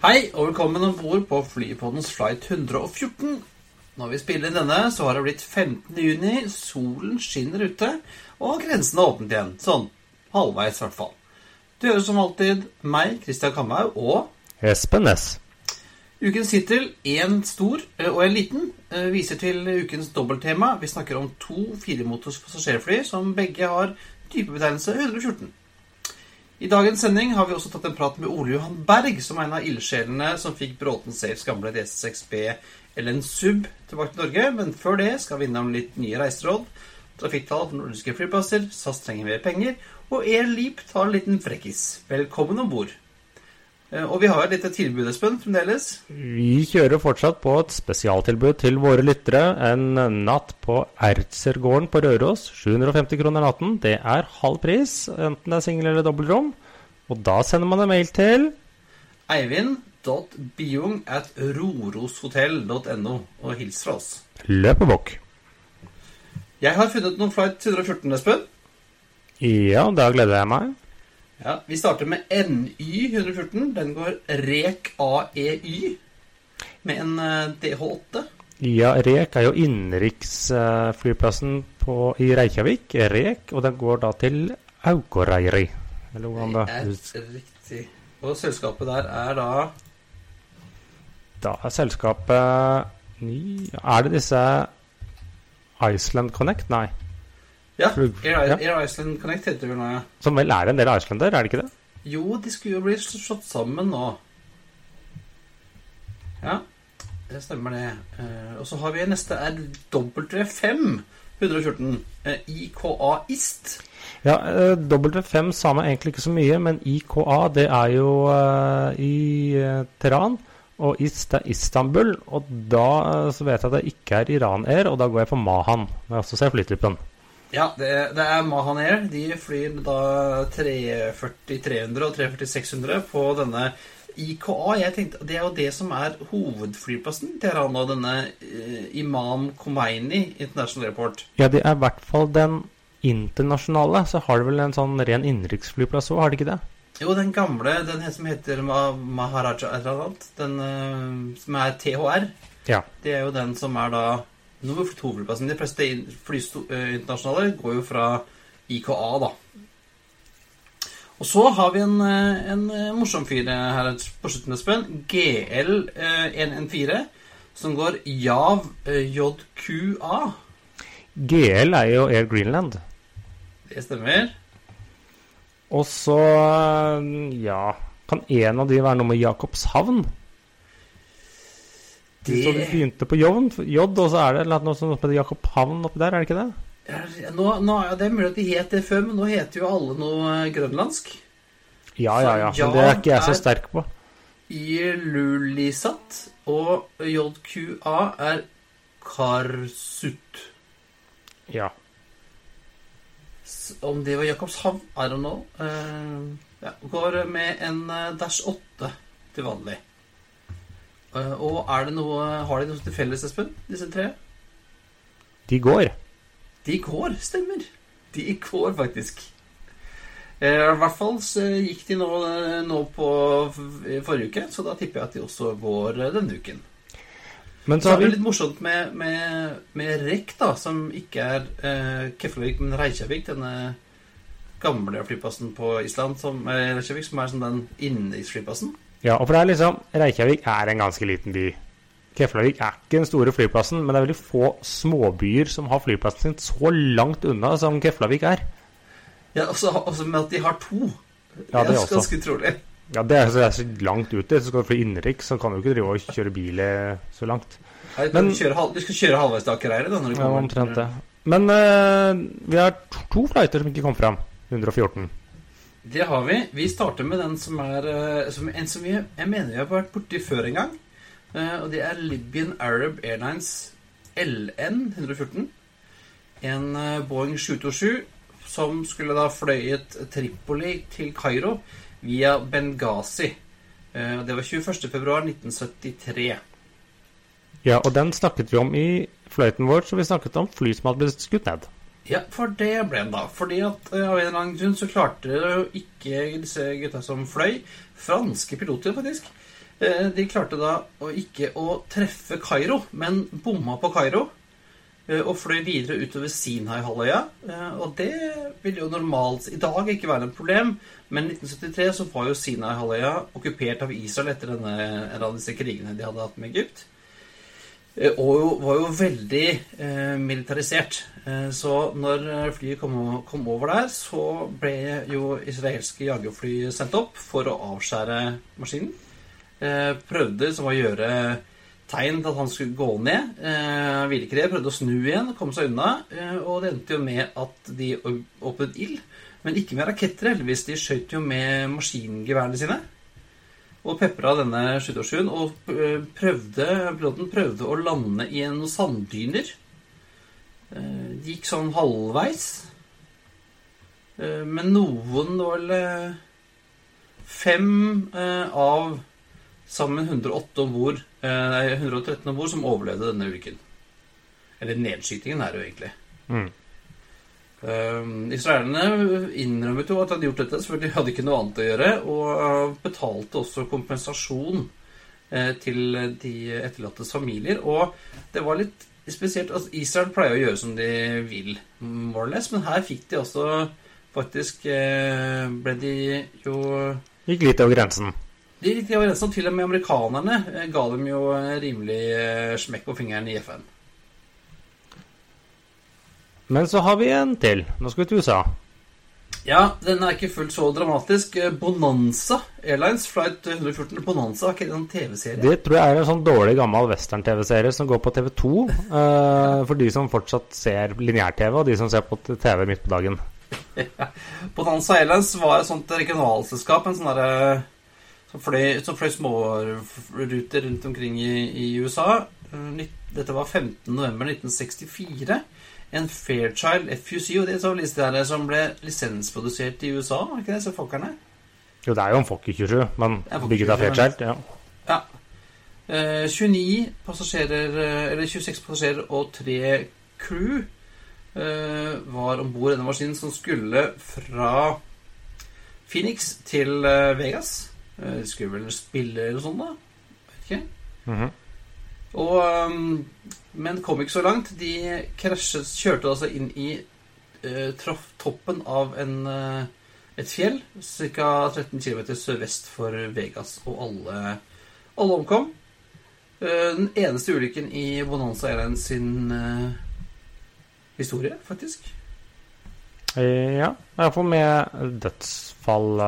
Hei, og velkommen om bord på Flypoddens flight 114. Når vi spiller inn denne, så har det blitt 15. juni, solen skinner ute, og grensen er åpnet igjen. Sånn halvveis, i hvert fall. Du hører som alltid meg, Christian Kamhaug, og Espen Næss. ukens tittel, én stor eh, og en liten, eh, viser til ukens dobbelttema. Vi snakker om to firemotors passasjerfly som begge har typebetegnelse 114. I dagens sending har vi også tatt en prat med Ole Johan Berg, som er en av ildsjelene som fikk Bråten Safes gamle DC6B eller en sub tilbake til Norge. Men før det skal vi innom litt nye reiseråd, trafikktall for nordiske flyplasser, SAS trenger mer penger, og Air Leap tar en liten frekkis. Velkommen om bord. Og vi har et lite tilbud, Espen, fremdeles. Vi kjører fortsatt på et spesialtilbud til våre lyttere. En natt på Ertsergården på Røros. 750 kroner natten. Det er halv pris, enten det er singel eller dobbeltrom. Og da sender man en mail til Eivind.biung at roroshotell.no, og hils fra oss. Løpebukk. Jeg har funnet noen flight 114, Espen. Ja, da gleder jeg meg. Ja, Vi starter med NY 114. Den går REK AEY med en eh, DH8. Ja, Rek er jo innenriksflyplassen i Reykjavik. Rek, og den går da til Aukoreiri. Eller hvordan Det da? er riktig. Og selskapet der er da Da er selskapet ny Er det disse Iceland Connect? Nei. Ja, Air. Air Iceland Connect heter det vel nå, ja. Som vel er en del Icelander, er det ikke det? Jo, de skulle jo bli slått sammen nå. Ja, det stemmer det. Eh, og så har vi neste er W5 114. eh, IKA IST. Ja, eh, W5 sa meg egentlig ikke så mye, men IKA det er jo eh, i eh, Teheran, og IST er Istanbul. Og da så vet jeg at det ikke er Iran Air, og da går jeg for Mahan. Når jeg også ser flytypen. Ja, det, det er Mahan Air. De flyr da 340-300 og 340-600 på denne IKA. Jeg tenkte, Det er jo det som er hovedflyplassen til Iran nå, denne eh, Imam Khomeini International Airport. Ja, det er i hvert fall den internasjonale. Så har det vel en sånn ren innenriksflyplass òg, har det ikke det? Jo, den gamle, den som heter Maharaja et eller annet, den eh, som er THR, Ja. det er jo den som er da nummer to-flyplassen. De fleste flyinternasjonale eh, går jo fra IKA, da. Og så har vi en, eh, en eh, morsom fyr her på slutten, Espen. GL114, som går JAV eh, JQA. GL er jo Air Greenland. Det stemmer. Og så, ja Kan en av de være noe med Jakobshavn? Det- Så vi begynte på J, og så er det noe som heter Jakobhavn oppi der, er det ikke det? Nå, nå, ja, det er mulig at de het det før, men nå heter jo alle noe eh, grønlandsk. Ja, ja, ja. Men det er ikke jeg så er- sterk på. Ilulisat og JQA er Karsut. Ja. Om det var Jakobshavn, I don't know. Uh, ja, går med en eh, Dash 8 til vanlig. Eh, og er det noe Har de noe til felles, Espen, disse tre? De går. De går, stemmer. De går faktisk. Eh, I hvert fall så gikk de nå, nå på forrige uke, så da tipper jeg at de også går eh, denne uken. Men Så så er det vi litt morsomt med, med, med REC, da, som ikke er eh, Keflavik, men Reykjavik. Denne gamle flyplassen på Island, som, eh, Reykjavik, som er sånn den innenriksflyplassen. Ja, og for det er liksom Reykjavik er en ganske liten by. Keflavik er ikke den store flyplassen, men det er veldig få småbyer som har flyplassen sin så langt unna som Keflavik er. Ja, også, også med at de har to Ja, det er også. ganske utrolig. Ja, det er så, det er så langt ute. Så skal du fly innenriks, så kan du ikke drive og kjøre bil så langt. Nei, Men- du, kjører, halv- du skal kjøre halvveis til Akereiret, da? Når du Ja, omtrent det. Men uh, vi har to, to flighter som ikke kom fram. 114. Det har vi. Vi starter med den som er eh, som, En som vi, jeg mener vi har vært borti før en gang. Eh, og det er Libyan Arab Airlines LN 114. En eh, Boeing 727 som skulle da fløyet Tripoli til Kairo via Benghazi. Det var 21.2.1973. Ja, og den snakket vi om i fløyten vår, så vi snakket om fly som hadde blitt skutt ned. Ja, for det ble han da. Fordi at eh, av en eller annen grunn så klarte jo ikke disse gutta som fløy, franske piloter faktisk, eh, de klarte da å ikke å treffe Kairo, men bomma på Kairo. eh, Og fløy videre utover Sinai-halvøya. Og det vil jo normalt i dag ikke være noe problem, men i 1973 så var jo Sinai-halvøya okkupert av Israel etter denne, en av disse krigene de hadde hatt med Egypt. Eh, Og var jo veldig eh, militarisert. Eh, så når eh, flyet kom, kom over der, så ble jo israelske jagerfly sendt opp for å avskjære maskinen. Eh, prøvde som å gjøre tegn til at han skulle gå ned. Eh, ville ikke det. Prøvde å snu igjen, komme seg unna. Eh, og det endte jo med at de åpnet ild. Men ikke med raketter, heldigvis. De skjøt jo med maskingeværene sine og pepra denne 727-en. Og eh, prøvde, piloten prøvde å lande i noen sanddyner. Eh, Det gikk sånn halvveis. Eh, Men noen det var vel fem av sammen 108 om bord, nei, 113 om bord, som overlevde denne ulykken. Eller nedskytingen er det jo egentlig. Mm. Uh, israelerne innrømmet jo at de hadde gjort dette, selvfølgelig hadde ikke noe annet å gjøre, og eh, betalte også kompensasjon eh, til de etterlattes familier. Og det var litt spesielt at Israel pleier å gjøre som de vil, more or less, men her fikk de også faktisk eh, Ble de jo Gikk litt over grensen. De gikk over grensen, og til og med amerikanerne eh, ga dem jo eh, rimelig eh, smekk på fingeren i FN. Men så har vi en til. Nå skal vi til USA. Ja, den er ikke fullt så dramatisk. Bonanza Airlines Flight 114 Bonanza, er ikke det en TV-serie? Det tror jeg er en sånn dårlig gammel western-TV-serie som går på TV2. Uh, for de som fortsatt ser lineær-TV, og de som ser på TV midt på dagen. Bonanza Airlines var et sånt regionalselskap, en sånn derre som fløy, som fløy småruter rundt omkring i, i USA. Eh, Dette var 15.11.1964. En Fairchild FUC, og det er så liste der som ble lisensprodusert i USA, var ikke det? Så folkene? Jo, det er jo en Fokker 27, men bygget av Fairchild. Ja. Ja. Eh, 29 passasjerer, eh, eller 26 passasjerer og 3 crew eh, var om bord i denne maskinen som skulle fra Phoenix til eh, Vegas. Eh, de skulle vel spille eller noe sånt, da. Vet ikke. Mhm. Og, um, men kom ikke så langt. De krasjet, kjørte altså inn i uh, traff toppen av en, uh, et fjell ca. 13 km sørvest for Vegas, og alle, alle omkom. Uh, den eneste ulykken i Bonanza Airlines sin eh, historie, faktisk. Eh, ja. Iallfall med dødsfall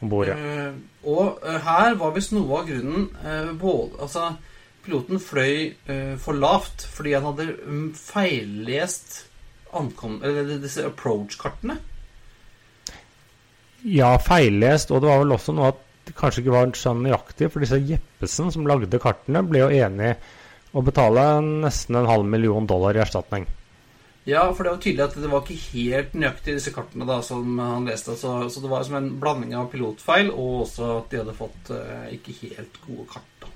om bord. Ja. Eh, og eh, her var visst noe av grunnen eh, både, Altså, piloten fløy uh, for lavt fordi han hadde mm, feillest ankom... Eller disse approach-kartene. ja, feillest, og det var vel også noe at det kanskje ikke var sånn nøyaktig, for disse Jeppesen som lagde kartene, ble jo enig å betale nesten en halv million dollar i erstatning. Ja, for det var tydelig at det var ikke helt nøyaktig disse kartene da, som han leste. Så, så det var som en blanding av pilotfeil og også at de hadde fått eh, ikke helt gode kart. da.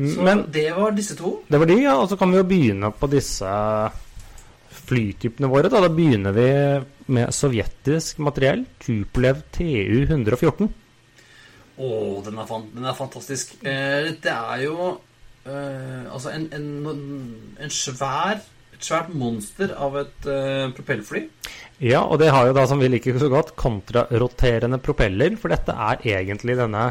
Så Men det var disse to. det var de, ja. Og så kan vi jo begynne på disse flytypene våre. Da, da begynner vi med sovjetisk materiell. Tupolev TU 114. Å, den den er fantastisk. Eh, det er jo eh, altså en, en, en svær et svært monster av et uh, propellfly. Ja, og det har jo da, som vi liker så godt, kontraroterende propeller. For dette er egentlig denne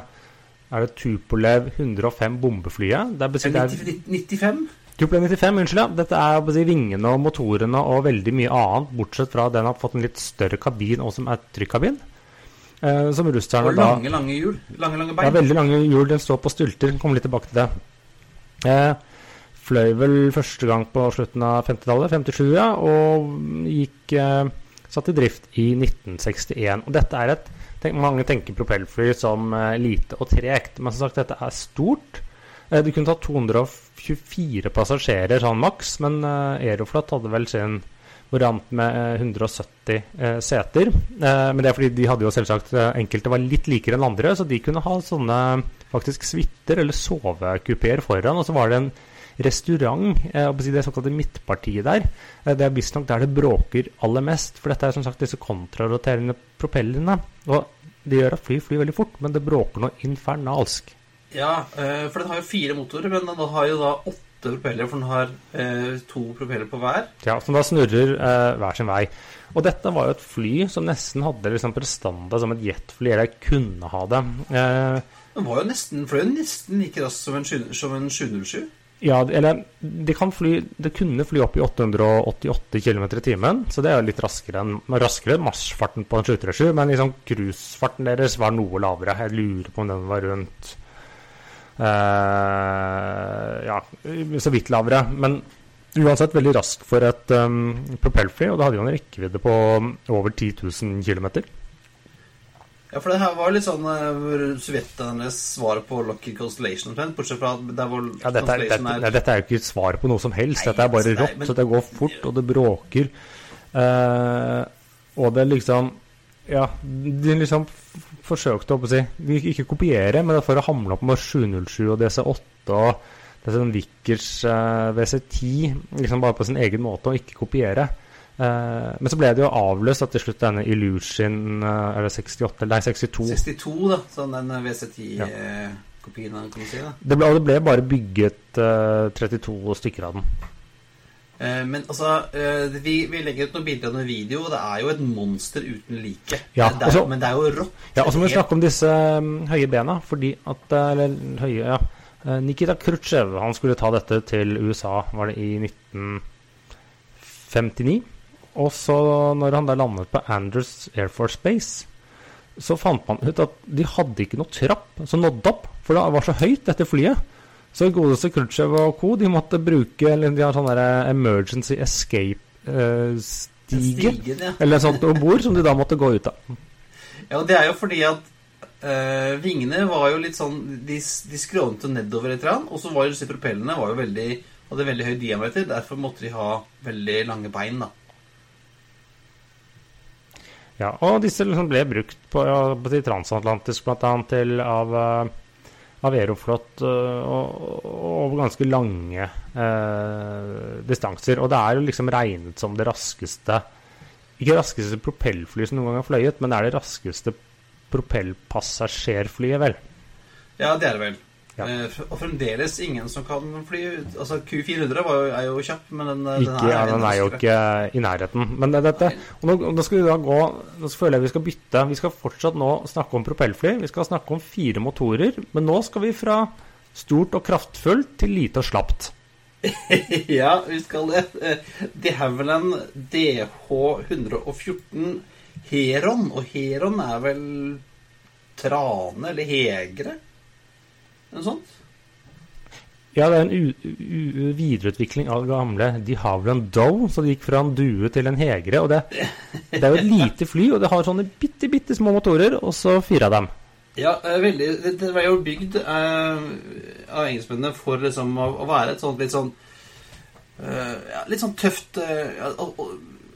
Er det Tupolev 105 bombeflyet? Det er, Eh, bes- det er, 90 95. Tupolev 95, unnskyld. ja. Dette er si, vingene og motorene og veldig mye annet, bortsett fra at den har fått en litt større kabin og som er trykkabin. Eh, som russerne Og lange, lange hjul. Lange, lange bein. Ja, veldig lange hjul. Den står på stylter. Kommer litt tilbake til det. Eh, fløy vel første gang på slutten av 50-tallet, 57, ja, og gikk eh, satt i drift i 1961. Og dette er et tenk, Mange tenker propellfly som eh, lite og tregt, men som sagt, dette er stort. Du det kunne tatt 224 passasjerer sånn maks, men eh, Aeroflot hadde vel sin variant med eh, 170 eh, seter. Eh, men det er fordi de hadde jo selvsagt eh, enkelte var litt likere enn andre, så de kunne ha sånne faktisk suiter eller sovekupeer foran. Og så var det en restaurant, eh, det såkalte midtpartiet der. Eh, det er visstnok der det bråker aller mest, for dette er som sagt disse kontraroterende propellene. Og det gjør at fly flyr veldig fort, men det bråker noe infernalsk. Ja, eh, for den har jo fire motorer, men den har jo da åtte propeller, for den har eh, to propeller på hver. Ja, Som da snurrer eh, hver sin vei. Og dette var jo et fly som nesten hadde liksom prestanda som et jetfly, eller kunne ha det. Eh, Den var jo nesten, fløy nesten like raskt som en, som en 707. ja, eller det kan fly Det kunne fly opp i 888 km i timen, så det er jo litt raskere enn raskere marsjfarten på en 737, men liksom cruisefarten deres var noe lavere. Jeg lurer på om den var rundt eh, Ja, så vidt lavere. Men uansett veldig rask for et um, propellfly, og det hadde jo en rekkevidde på over 10 000 km. Ja, for det her var litt sånn uh, sovjeternes svar på Lockheed Constellation omtrent, bortsett fra at der hvor Ja, dette, er, dette, nei, dette er jo ikke et svar på noe som helst. Nei, dette er bare nei, rått, men- så det går fort, og det bråker. Uh, og det liksom Ja, de liksom forsøkte å si vi Ikke kopiere, men for å hamle opp med 707 og DC8 og DC Vickers uh, WC10. liksom bare på sin egen måte, og ikke kopiere. Eh, men så ble det jo avløst at til slutt denne Illusion eh, Er det 68? Nei, 62. 62, da. Sånn den WC10-kopien, kan du si. da. Det ble, det ble bare bygget uh, 32 stykker av den. Uh, Men altså, uh, vi, vi legger ut noen bilder og noen video, og det er jo et monster uten like. Ja, det er, og så- men det er jo rått. Ja, og så må vi snakke om disse um, høye bena, fordi at eh, Eller høye, ja. Eh, Nikita Khrusjtsjov han skulle ta dette til USA, var det i 1959. Og så, når han da landet på Andrews Air Force Base, så fant man ut at de hadde ikke noe trapp som nådde opp, for det var så høyt, dette flyet. Så godeste Khrusjtsjov og co. de måtte bruke eller de har sånn emergency escape-stige Stigen, ja. eller sånt om bord, som de da måtte gå ut av. Ja, og det er jo fordi at eh, vingene var jo litt sånn De, de skrånte nedover litt, og så var jo disse propellene var jo veldig, hadde veldig høy diameter. Derfor måtte de ha veldig lange bein. da. Ja, og disse liksom ble brukt på, de transatlantisk bl.a. til av, eh, av Aeroflot eh, og, over ganske lange eh, distanser. Og det er jo liksom regnet som det raskeste Ikke raskeste propellflyet som noen gang har fløyet, men det er det raskeste propellpassasjerflyet, vel. Ja, det er det vel. Ja. Eh, og fremdeles ingen som kan fly ut. Altså Q400 var jo, er jo kjapp, men den, den Ikke, ja, den er jo ikke i nærheten. Men det, dette, og nå, nå skal vi da gå Nå føler jeg vi skal bytte. Vi skal fortsatt nå snakke om propellfly. Vi skal snakke om fire motorer. Men nå skal vi fra stort og kraftfullt til lite og slapt. ja, vi skal det. Eh, De en DH114 Heron. Og Heron er vel trane eller hegre? Noe sånt? Ja, det er en videreutvikling av det gamle De Havilland Doe, så det gikk fra en due til en hegre. Og det, det er jo et lite fly, og det har sånne bitte, bitte små motorer, og så fire av dem. Ja, veldig. Det, var jo bygd eh, av engelskmennene for liksom å, å være et sånt litt sånn eh, ja, Litt sånn tøft eh,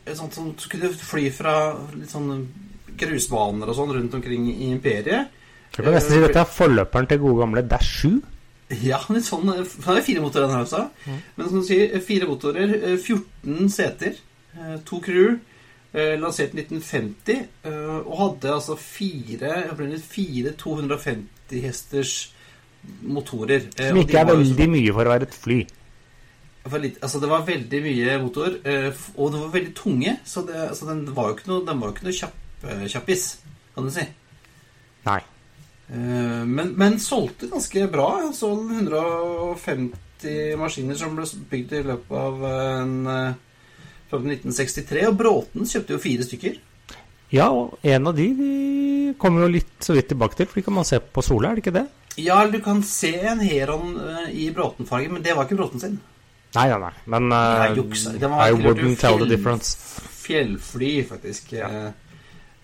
Et sånt som skulle fly fra litt sånn grusbaner og sånn rundt omkring i imperiet. Jeg kan nesten si dette er forløperen til gode gamle Dash 7. Ja, litt sånn eh, Han har fire motorer, den her også. Men som du sier, eh, fire motorer, eh, 14 seter, eh, to crew. eh, Lansert i 1950, eh, og hadde altså fire fire 250 hesters motorer. eh, Som ikke er veldig mye for å være et fly. litt, altså Det var veldig mye motor, eh, og det var veldig tunge. Så det, altså den var jo ikke noe, den var jo ikke noe kjapp, eh, kjappis, kan du si. Nei. Eh, Men, men solgte ganske bra. Så 150 maskiner som ble bygd i løpet av en eh, 1963. Og Bråten kjøpte jo fire stykker. Ja, og en av de, vi kommer jo litt så vidt tilbake til, for de kan man se på Sola, er det ikke det? Ja, du kan se en Heron eh, i Bråten-farge, men det var ikke Bråten sin. Nei, nei, nei. Men uh, nei, I wouldn't fjell, tell the difference. Fjellfly, faktisk. Ja.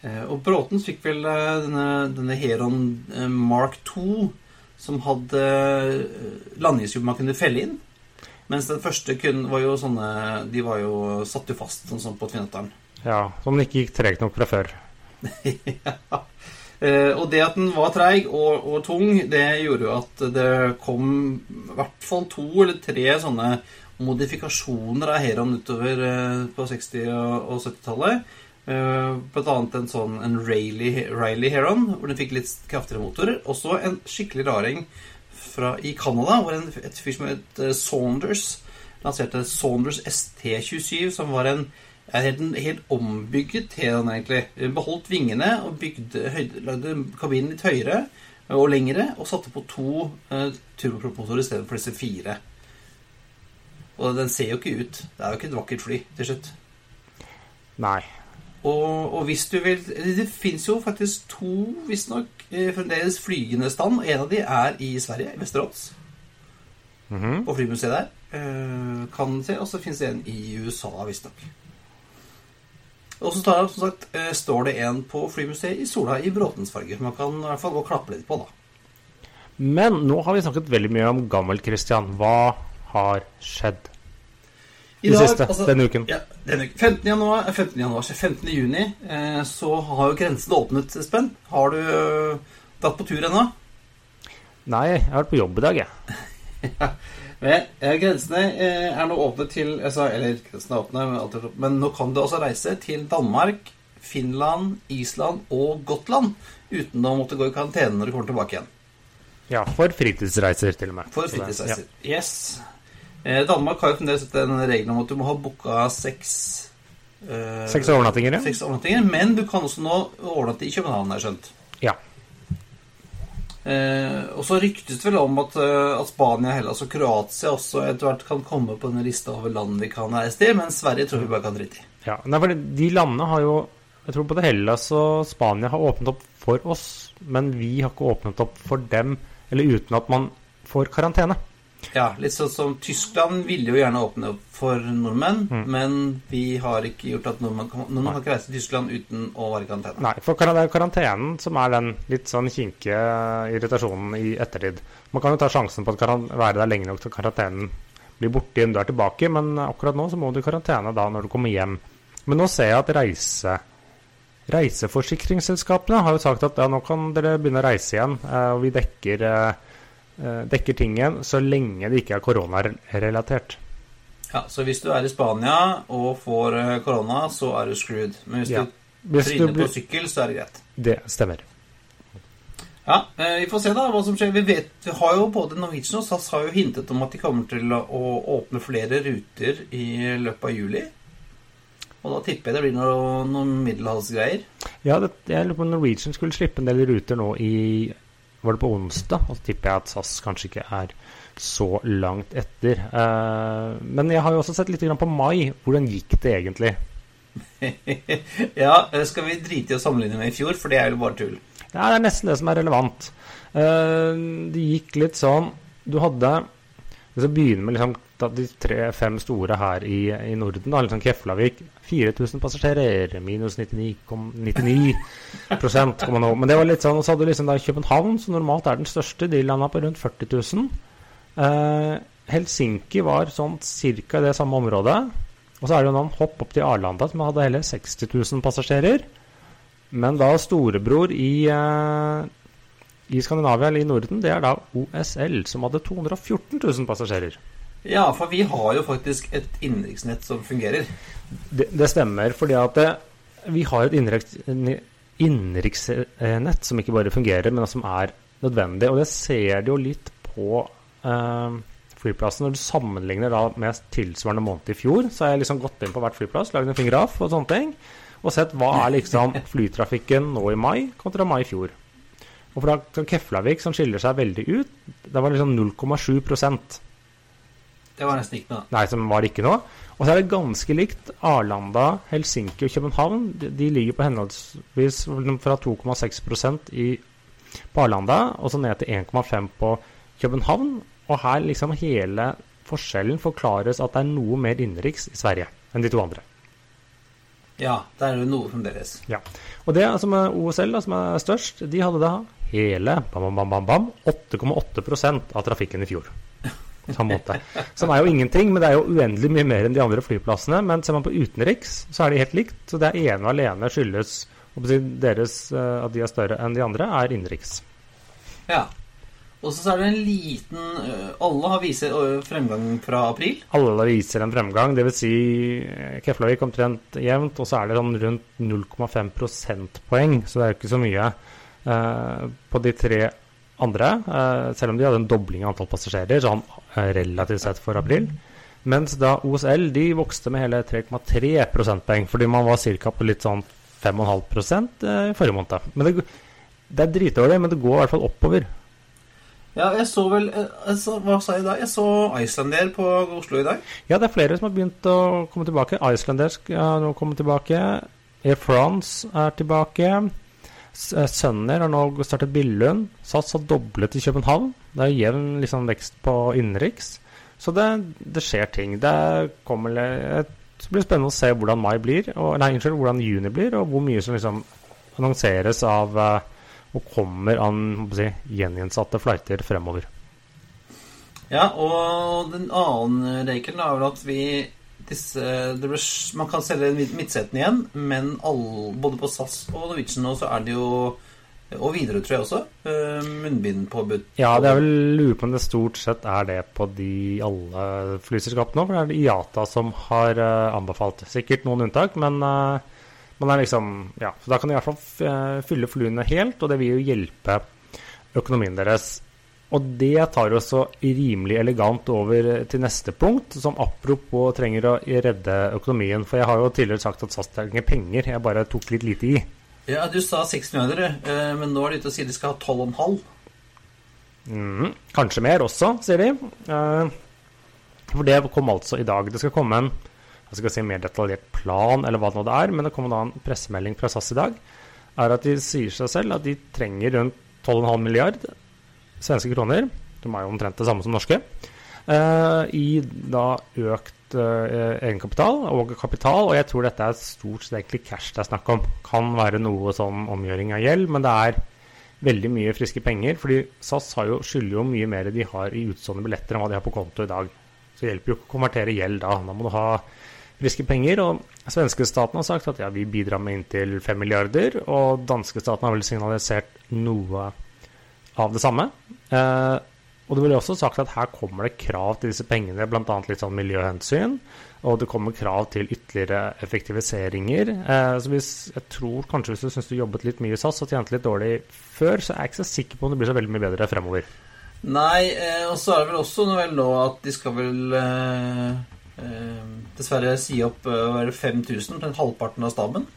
Eh, og Bråten fikk vel eh, denne, denne Heron eh, Mark 2, som hadde eh, man kunne felle inn. Mens den første kun var jo sånne De var jo satt jo fast sånn, sånn på Tvinnetaren. Ja, Som ikke gikk tregt nok fra før. ja. Og det at den var treig og, og tung, det gjorde jo at det kom i hvert fall to eller tre sånne modifikasjoner av Heron utover på 60- og, og 70-tallet. Eh, blant annet en sånn en Riley, Riley Heron, hvor den fikk litt kraftigere motorer. Også en skikkelig raring fra, i Canada, hvor en, et fyr som het eh, Saunders lanserte Saunders ST27, som var en helt, helt ombygget Heron, egentlig. Beholdt vingene og bygde, høyde, lagde kabinen litt høyere og lengre, og satte på to eh, turbopropmotorer istedenfor disse fire. Og den ser jo ikke ut. Det er jo ikke et vakkert fly til slutt. Nei. Og, og hvis du vil Det fins jo faktisk to, visstnok, eh, fremdeles flygende stand. En av de er i Sverige, i Vesterålen, -hmm. på flymuseet der. Eh, kan se. Og så fins det en i USA, visstnok. Og så det, som sagt, eh, står det en på flymuseet i Sola i bråtensfarge. Som Man kan i hvert fall gå og klappe litt på, da. Men nå har vi snakket veldig mye om gammel-Christian. Hva har skjedd I dag, siste altså- denne uken? Ja, denne uken. 15. januar, eh, 15. januar, 15. juni, eh, så har jo grensene åpnet, Espen. Har du eh, dratt på tur ennå? Nei, jeg har vært på jobb i dag, jeg. Men eh, grensene eh, er nå åpne til altså, Eller grensene er åpne, men, men nå kan du også reise til Danmark, Finland, Island og Gotland uten å måtte gå i karantene når du kommer tilbake igjen. Ja, for fritidsreiser, til og med. For fritidsreiser. Ja. Yes. Eh, Danmark har jo fremdeles den regelen om at du må ha booka seks eh, Seks overnattinger, ja. seks overnattinger. Men du kan også nå overnatte i København, har jeg skjønt. ja. Eh, og så ryktes det vel om at, eh, at Spania, Hellas og Kroatia også etter hvert kan komme på denne lista over land vi kan reise til, men Sverige tror vi bare kan drite i. ja. Nei, for de landene har jo Jeg tror både Hellas og Spania har åpnet opp for oss, men vi har ikke åpnet opp for dem, eller uten at man får karantene. Ja, Litt sånn som Tyskland ville jo gjerne åpne opp for nordmenn, Mm. men vi har ikke gjort at nordmenn kan, nordmenn kan ikke reise til Tyskland uten å være i karantene. Nei, for det er karantenen som er den litt sånn kinkige irritasjonen i ettertid. Man kan jo ta sjansen på å være der lenge nok til karantenen blir borte igjen du er tilbake, men akkurat nå så må du i karantene da når du kommer hjem. Men nå ser jeg at reise reiseforsikringsselskapene har jo sagt at ja, nå kan dere begynne å reise igjen, eh, og vi dekker, eh, dekker ting igjen så lenge det ikke er koronarelatert. Ja, Så hvis du er i Spania og får eh, korona, så er du screwed. Men hvis Ja. du Hvis du blir... på sykkel, så er det greit. Det stemmer. Ja, eh, Vi får se da hva som skjer. Vi vet, vi har jo Både Norwegian og SAS har jo hintet om at de kommer til å åpne flere ruter i løpet av juli. Og da tipper jeg det blir noe, noen middelhavsgreier. Ja, det, jeg lurer på om Norwegian skulle slippe en del ruter nå i Var det på onsdag? Og så tipper jeg at SAS kanskje ikke er så langt etter. Eh, men jeg har jo også sett litt grann på mai. Hvordan gikk det egentlig? ja, skal vi drite i å sammenligne med i fjor, for det er jo bare tull. Ja, det er nesten det som er relevant. Eh, det gikk litt sånn Du hadde Hvis jeg begynner med liksom, da, de tre-fem store her i, i Norden, da, liksom Keflavik 4000 passasjerer, minus 99, 99 prosent, kom man over. Men det var litt sånn, og så hadde du liksom da København, som normalt er den største, de landa på rundt 40 000. Eh, Helsinki var sånn cirka i det samme området. Og så er det jo noen hopp opp til Arlanda, som hadde hele 60 000 passasjerer. Men da storebror i, eh, i Skandinavia, eller i Norden, det er da OSL, som hadde 214 000 passasjerer. Ja, for vi har jo faktisk et innenriksnett som fungerer. Det, det stemmer, fordi at det, vi har et innenriks- innenriksnett som ikke bare fungerer, men som er nødvendig. Og det ser du jo litt på eh, flyplassen. Når du sammenligner da med tilsvarende måned i fjor, så har jeg liksom gått inn på hvert flyplass, lagd en fingraf og sånne ting, og sett hva er liksom flytrafikken nå i mai kontra mai i fjor. Og fra Keflavik, som skiller seg veldig ut, det var liksom 0,7 Det var nesten ikke noe. Nei, som var ikke noe. Og så er det ganske likt Arlanda, Helsinki og København. De, de ligger på henholdsvis fra 2,6% i på Arlanda og så ned til 1,5 på København. Og her liksom hele forskjellen forklares at det er noe mer innenriks i Sverige enn de to andre. Ja, det er det noe fremdeles. Ja. Og det som er OSL, da, som er størst, de hadde da hele bam, bam, bam, bam, 8,8% av trafikken i fjor. Sånn måte. Som er jo ingenting, men det er jo uendelig mye mer enn de andre flyplassene. Men ser man på utenriks, så er de helt likt. Så det ene og alene skyldes deres, eh, at de er større enn de andre, er innenriks. Ja. Og så er det en liten eh, Alle har viser eh, fremgang fra april. Alle viser en fremgang. Dvs. Si, Keflavik omtrent jevnt, og så er det sånn rundt 0,5 prosentpoeng. Så det er jo ikke så mye eh, på de tre andre, eh, selv om de hadde en dobling av antall passasjerer, sånn eh, relativt sett for april. Mens da OSL de vokste med hele 3,3 prosentpoeng, fordi man var ca. på litt sånn 5,5 eh, i forrige måned. Men det, det er dritdårlig, men det går i hvert fall oppover. Ja, jeg så vel altså, Hva sa jeg da? Jeg så Islander på Oslo i dag. Ja, det er flere som har begynt å komme tilbake. Islandersk skal nå komme tilbake. Air France er tilbake. Eh, Sønner har nå startet Billund. SAS har doblet i København. Det er jevn liksom, vekst på innenriks. Så det, det, skjer ting. Det, kommer, det blir spennende å se hvordan mai blir, og, nei, unnskyld, hvordan juni blir, og hvor mye som liksom annonseres av uh, og kommer an si, gjeninnsatte flighter fremover. Ja, og den annen regelen er vel at vi disse, ble, man kan selge midtsetene igjen, men all, både på SAS og Norwegian nå så er det jo og videre, tror jeg også. Uh, Munnbindpåbud. Ja, det er vel lurer på om det stort sett er det på de alle flyselskapene nå. For det er IATA som har uh, anbefalt. Sikkert noen unntak, men uh, man er liksom Ja, så da kan de i hvert fall fylle flyene helt, og det vil jo hjelpe økonomien deres. Og det tar oss så rimelig elegant over til neste punkt, som apropos trenger å redde økonomien. For jeg har jo tidligere sagt at SAS trenger penger, jeg bare tok litt lite i. Ja, du sa 6 milliarder, eh, men nå er de ute og sier de skal ha 12,5. Mm, kanskje mer også, sier de. Eh, for det kom altså i dag. Det skal komme en jeg skal si mer detaljert plan, eller hva det nå det er, men det kom da en pressemelding fra SAS i dag. er at De sier seg selv at de trenger rundt 12,5 milliard svenske kroner, de er jo omtrent det samme som norske, uh, i da økt uh, egenkapital og kapital. Og jeg tror dette er stort sett cash det er snakk om. Kan være noe sånn omgjøring av gjeld, men det er veldig mye friske penger. fordi SAS jo, skylder jo mye mer de har i utstående billetter enn hva de har på konto i dag. Så det hjelper jo ikke å konvertere gjeld da. Da må du ha friske penger. Og svenske staten har sagt at ja, vi bidrar med inntil 5 milliarder. Og danske staten har vel signalisert noe av det samme. Eh, og det ble også sagt at her kommer det krav til disse pengene, bl.a. litt sånn miljøhensyn. Og det kommer krav til ytterligere effektiviseringer. Eh, så hvis, jeg tror kanskje hvis du syns du jobbet litt mye i SAS og tjente litt dårlig før, så er jeg ikke så sikker på om det blir så veldig mye bedre fremover. Nei, eh, og så er det vel også noe vel nå at de skal vel eh, eh dessverre si opp eh, 5000, den halvparten av staben.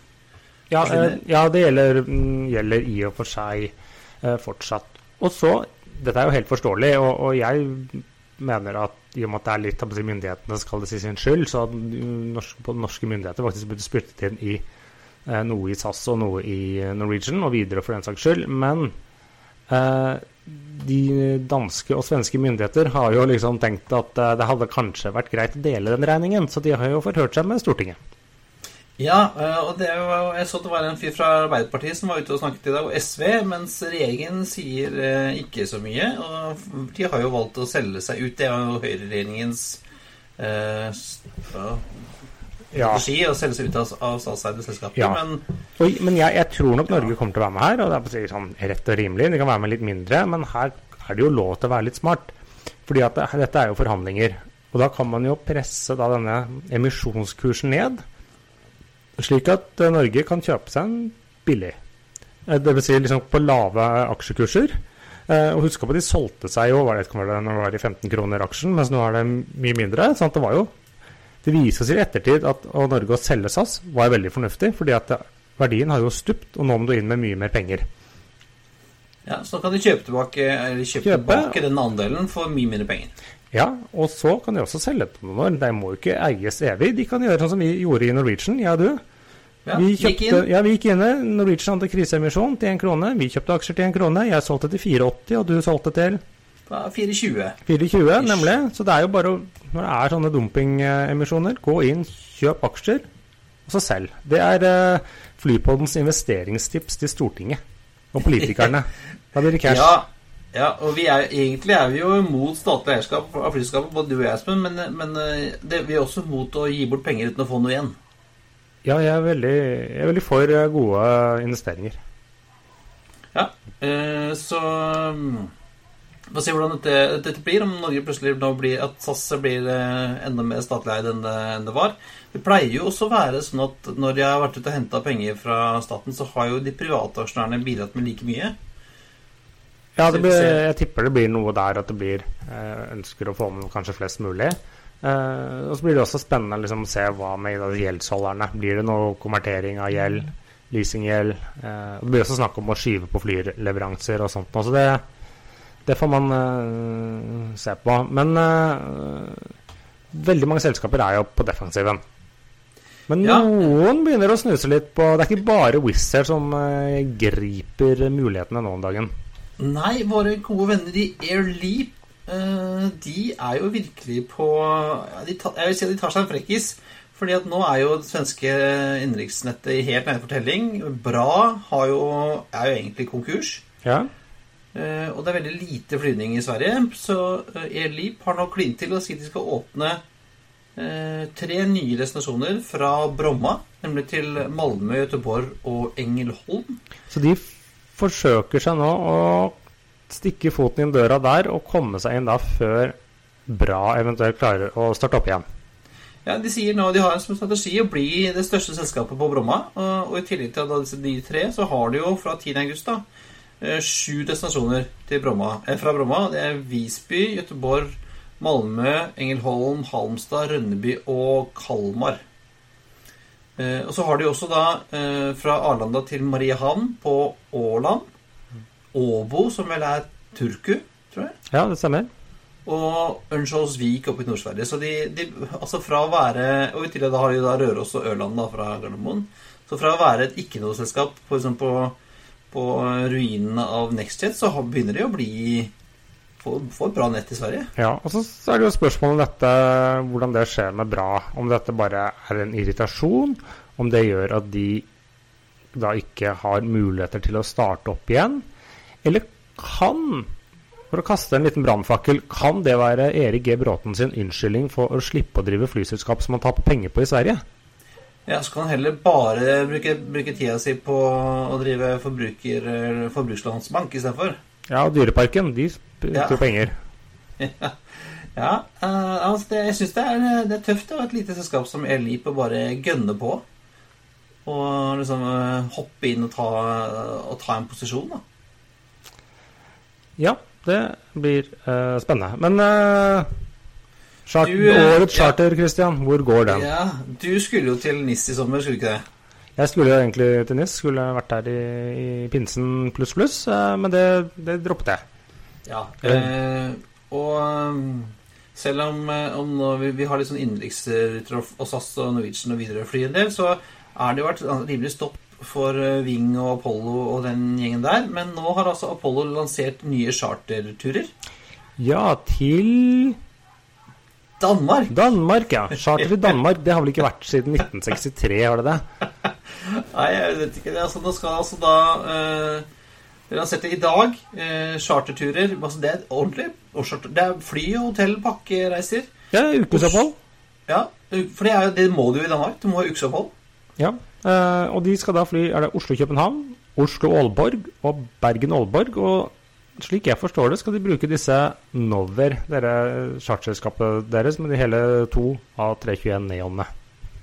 Ja, eh, ja det gjelder, mm, gjelder, i og for seg eh, fortsatt. Og så, Dette er jo helt forståelig, og, og jeg mener at i og med at det er litt av myndighetene skal det si sin skyld, så at norske, norske myndigheter faktisk burde spyttet inn i eh, noe i SAS og noe i Norwegian, og videre for den saks skyld. Men eh, de danske og svenske myndigheter har jo liksom tenkt at eh, det hadde kanskje vært greit å dele den regningen, så de har jo forhørt seg med Stortinget. Ja, eh, og det var, jeg så det var en fyr fra Arbeiderpartiet som var ute og snakket i dag, og SV, mens regjeringen sier eh, ikke så mye. Og de har jo valgt å selge seg ut. Det er jo høyreregjeringens eh, strategi ja. å selge seg ut av, av statseide selskaper. Ja. Men, og, men jeg, jeg, tror nok Norge kommer til å være med her, og det er sånn rett og rimelig. De kan være med litt mindre, men her er det jo lov til å være litt smart. Fordi at det, dette er jo forhandlinger. Og da kan man jo presse da denne emisjonskursen ned slik at eh, Norge kan kjøpe seg en billig. Eh, Dvs. Si liksom på lave aksjekurser. Eh, og husk på at de solgte seg jo var det, når det var i 15 kroner aksjen, mens nå er det mye mindre. at Det var jo det viser seg i ettertid at å Norge å selge SAS var veldig fornuftig, fordi at verdien har jo stupt, og nå må du inn med mye mer penger. Ja, Så da kan de kjøpe tilbake, kjøpe, kjøpe tilbake den andelen for mye mindre penger. Ja, og så kan de også selge på noen år. De må jo ikke eies evig. De kan gjøre sånn som vi gjorde i Norwegian, jeg og du. Ja, vi, kjøpte, ja, vi gikk inn. Norwegian hadde kriseemisjon til én krone. Vi kjøpte aksjer til én krone. Jeg solgte til 4,80, og du solgte til Ja, 4,20. 4,20, nemlig. Så det er jo bare å Når det er sånne dumpingemisjoner, gå inn, kjøp aksjer, og så selg. Det er uh, Flypodens investeringstips til Stortinget og politikerne. Da blir det cash. Ja, ja, og vi er, egentlig er vi jo mot statlig eierskap av flyselskapet, både du og jeg, Espen, men, men eh, det, vi er også mot å gi bort penger uten å få noe igjen. Ja, jeg er veldig, jeg er veldig for eh, gode investeringer. Ja, eh, så Vi se hvordan dette, dette blir. Om Norge plutselig nå blir at SAS blir eh, enda mer statlig eid enn det, enn det var. Det pleier jo også å være sånn at når de har vært ute og henta penger fra staten, så har jo de private aksjonærene bidratt med like mye. Ja, blir, jeg tipper det blir noe der at det blir eh, ønsker å få med kanskje flest mulig. Eh, og så blir det også spennende liksom, å se hva med de gjeldsholderne. Blir det noe konvertering av gjeld, leasinggjeld? Eh, det blir også snakk om å skyve på flyleveranser og sånt. Så det, det får man eh, se på. Men eh, veldig mange selskaper er jo på defensiven. Men Ja. noen begynner å snuse litt på Det er ikke bare Wizz Air som eh, griper mulighetene nå om dagen. Nei, våre gode venner i Air Leap, eh, de er jo virkelig på Jeg vil si at de tar seg en frekkis. Fordi at nå er jo det svenske innenriksnettet i helt nede for telling. Bra har jo, er jo egentlig konkurs. Ja. Eh, og det er veldig lite flyvning i Sverige. Så eh, Air Leap har nå klint til å si at de skal åpne tre nye destinasjoner fra Bromma. Nemlig til Malmö, Göteborg og Engelholm. Så de forsøker seg nå å stikke foten inn døra der og komme seg inn da før Bra eventuelt klarer å starte opp igjen. Ja, De sier nå de har en strategi å bli det største selskapet på Bromma. Og, i tillegg til disse de tre, så har de jo fra 10. august da, eh, sju destinasjoner Bromma, eh, fra Bromma. Det er Visby, Gøteborg, Malmö, Engelholm, Halmstad, Rønneby og Kalmar. Eh, og så har de også da eh, fra Arlanda til Mariehamn på Åland. Åbo, som vel er Turku, tror jeg. Ja, det stemmer. Og Ørnskjoldsvik oppe i Nord-Sverige. Så de, de Altså fra å være Og i tillegg da har de da Røros og Ørland da fra Gardermoen. Så fra å være et ikke-noe-selskap på, liksom på, på ruinene av NextJet, så begynner de å bli få, et bra nett i Sverige. Ja, og så er det jo spørsmålet om dette, hvordan det skjer med Bra. Om dette bare er en irritasjon, om det gjør at de da ikke har muligheter til å starte opp igjen. Eller kan, for å kaste en liten brannfakkel, kan det være Erik G. Bråten sin unnskyldning for å slippe å drive flyselskap som han taper penger på i Sverige? Ja, Så kan han heller bare bruke, bruke tida si på å drive forbruker, forbrukslånsbank istedenfor. Ja, Dyreparken, de bruker Ja. penger. Ja, eh, altså det, jeg syns det, er- det er tøft å ha et lite selskap som Elip og bare gønne på. Og liksom uh, hoppe inn og ta, og ta en posisjon, da. Ja, det blir uh, spennende. Men uh, chart, Du, eh, årets ja. charter, Christian, hvor går den? Ja, Du skulle jo til NIS i sommer, skulle du ikke det? Jeg skulle jo egentlig til NIS, skulle vært der i, i pinsen pluss pluss, eh, men det, det droppet jeg. Ja. Eh, og um, selv om, eh, om vi, vi har litt sånn innenriksruter og SAS og Norwegian og Widerøe fly en del, så har det jo vært rimelig stopp for Wing Ving og Apollo og den gjengen der. Men nå har altså Apollo lansert nye charterturer. Ja, til Danmark! Danmark, ja. Charter til Danmark, det har vel ikke vært siden 1963, har det det? Nei, jeg vet ikke. Det, altså, nå skal altså da dere har sett Det i dag eh, charterturer. Altså, det er ordentlig Charter, Det er fly, hotell, pakkereiser. Ja, ukesopphold. Ja, for det, jo, det må du jo i Danmark. Du må ha ukesopphold. Ja. eh, og de skal da fly Er det Oslo-København, Oslo-Ålborg og Bergen-Ålborg. Og slik jeg forstår det, skal de bruke disse Nover, dere charterselskapet deres, med de hele to av 321 Neonene.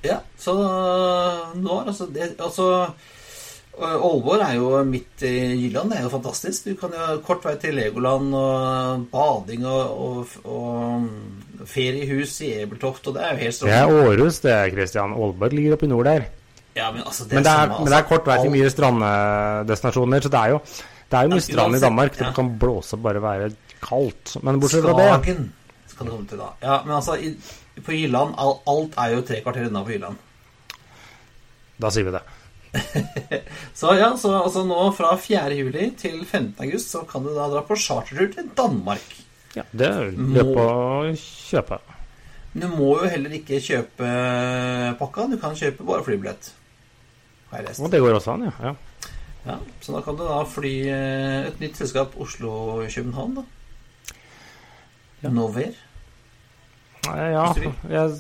Ja, så øh, nå er altså det Altså øh, Aalborg er jo midt i Jylland. Det er jo fantastisk. Du kan jo ha kort vei til Legoland og bading og, og, og feriehus i Ebeltoft, og det er jo helt Det er strålende. Århus, det, Christian. Aalborg ligger oppe i nord der. Ja, men altså, det Men det er, samme, men det er altså. kort vei til mye stranddestinasjoner, så det er jo, det er jo mye strand i Danmark. Det ja. kan blåse og bare være kaldt. Men bortsett fra det Skagen. Skal du komme til da. Ja, men altså, i, på Jylland Alt er jo tre kvarter unna på Jylland. Da sier vi det. Så ja, så altså nå fra 4. juli til 15. august så kan du da dra på chartertur til Danmark. Ja, Det er løp å kjøpe. Du må jo heller ikke kjøpe pakka. Du kan kjøpe bare flybillett. Har jeg lest. Og det går også an, ja. ja. Ja, så da kan du da fly eh, et nytt selskap Oslo-København, da. Ja. Nover. Ja. Jeg,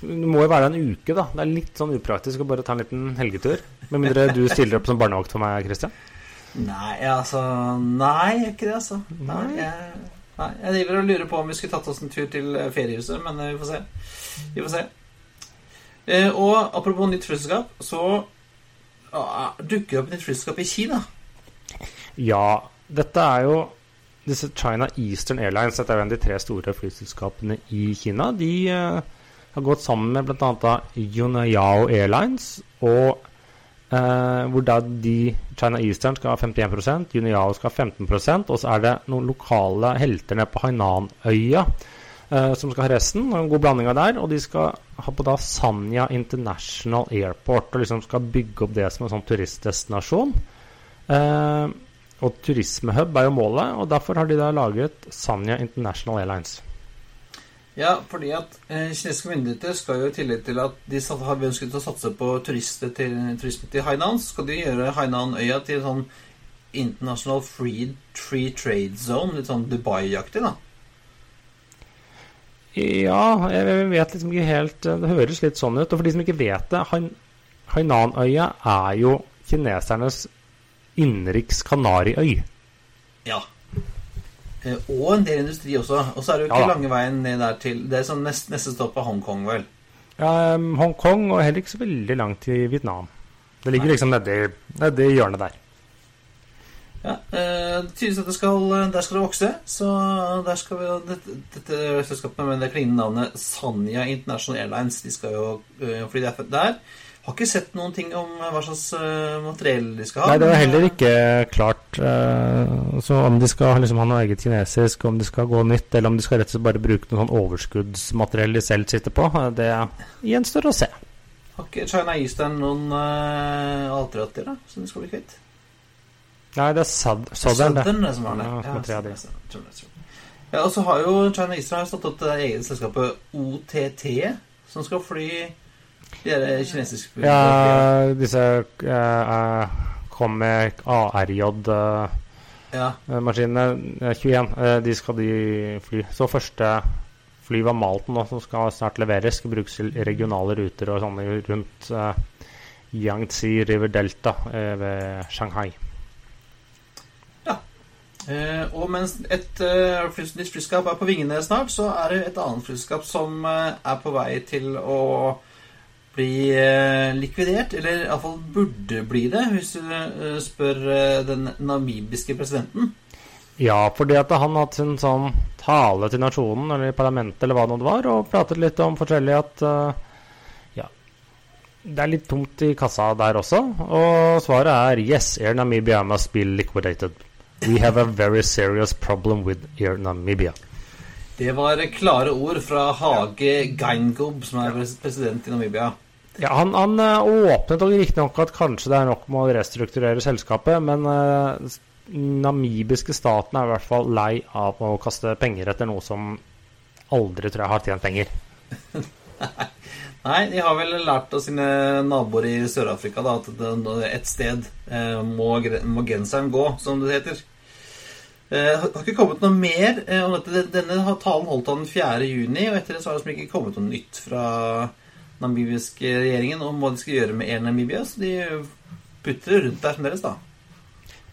det må jo være en uke, da. Det er litt sånn upraktisk å bare ta en liten helgetur. Med mindre du stiller opp som barnevakt for meg, Christian. Nei, altså Nei, jeg ikke det, altså. Nei, Nei. jeg, nei, jeg driver og lurer på om vi skulle tatt oss en tur til eh, feriehuset, men eh, vi får se. Vi får se. Eh, og apropos nytt flyselskap, så ah, dukker det opp nytt flyselskap i Kina. Ja, dette er jo disse China Eastern Airlines. Dette er jo en av de tre store flyselskapene i Kina. De eh, har gått sammen med bl.a. Yunayao Airlines, og eh, hvor da de China Eastern skal ha 51% Yunayao skal ha 15% og så er det noen lokale helter nede på Hainan-øya eh, som skal ha resten. En god blanding av der. Og de skal ha på da Sanya International Airport og liksom skal bygge opp det som en sånn turistdestinasjon. Eh, og turismehub er jo målet, og derfor har de da laget Sanya International Airlines. Ja, fordi at eh, kinesiske myndigheter skal jo i tillegg til at de har ønsket å satse på turister til, turisme til Hainan, skal de gjøre Hainan-øya til sånn international free, free trade zone. Litt sånn Dubai-aktig, da. Ja, jeg vet liksom ikke helt Det høres litt sånn ut. Og for de som ikke vet det, Hainan-øya er jo kinesernes innenriks Kanariøy. Ja. Eh, og en del industri også. Og så er det jo ikke ja. lange veien ned der til Det er sånn nest, neste stopp er Hongkong, vel. Ja, um, Hongkong og heller ikke så veldig langt til Vietnam. Det ligger Nei. liksom nedi, nedi hjørnet der. Ja, eh, det tydeligvis at det skal, der skal det vokse. Så der skal vi Dette, dette selskapet med det klingende navnet Sanya International Airlines, de skal jo eh, fly der. Har ikke sett noen ting om hva slags eh, materiell de skal ha. Nei, det er heller eh, ikke klart så om de skal liksom ha noe eget kinesisk, om de skal gå nytt, eller om de skal rett og slett bare bruke noe sånn overskuddsmateriell de selv sitter på. eh, Det gjenstår å se. Har ikke China Eastern noen uh, A380 da, som de skal bli kvitt? Nei, det er South, Southern, det. det som har det. Ja. Ja, og så har jo China Eastern har stått opp det eget selskapet OTT, som skal fly de der kinesiske flyene. Ja, disse uh, kom med ARJ-maskinene, Ja. 21, uh, de skal de fly. Så første fly var Malten, nå, som skal snart leveres. Skal brukes til regionale ruter og sånne rundt uh, Yangtze River Delta eh, ved Shanghai. Uh, og mens et uh, flyskap er på vingene snart, så er det et annet flyskap som uh, er på vei til å bli eh, likvidert. Eller iallfall burde bli det, hvis du eh, spør eh, den namibiske presidenten. Ja, fordi at han har hatt sin sånn tale til nasjonen, eller parlamentet, eller hva det var, og pratet litt om forskjellig at ja, det er litt tomt i kassa der også. Og svaret er yes, Air Namibia must be liquidated. We have a very serious problem with Air Namibia. Det var klare ord fra Hage Geingob, som er president i Namibia. Ja, Han, han eh, åpnet og riktignok at kanskje det er nok med å restrukturere selskapet, men uh, namibiske staten er i hvert fall lei av å kaste penger etter noe som aldri tror jeg har tjent penger. Nei, de har vel lært av sine naboer i Sør-Afrika da, at et sted eh, må, må genseren gå, som det heter. Eh, har ikke kommet noe mer eh, om dette. Denne talen holdt han 4. juni, og etter det så har det ikke kommet noe nytt fra namibiske regjeringen om hva de skal gjøre med Air Namibia, så de putter rundt der fremdeles, da.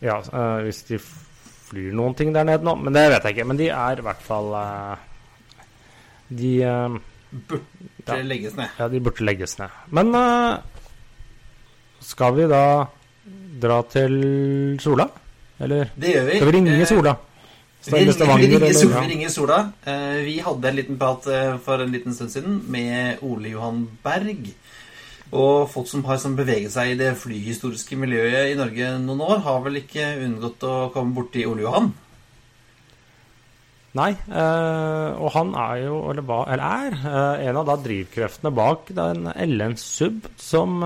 Ja, eh, hvis de flyr noen ting der nede nå. Men det vet jeg ikke. Men de er i hvert fall eh, De eh, Burde Ja. legges ned. Ja, de burde legges ned. Men skal vi da dra til Sola? Eller Det gjør vi. skal vi ringe Sola? Ringer, vi, Sola, vi ringer Sola. Eh, vi hadde en liten prat eh, for en liten stund siden med Ole Johan Berg. Og folk som har som beveget seg i det flyhistoriske miljøet i Norge noen år, har vel ikke unngått å komme borti Ole Johan? Nei, eh, og han er jo, eller, var, eller er, en av da drivkreftene bak den LN Sub, som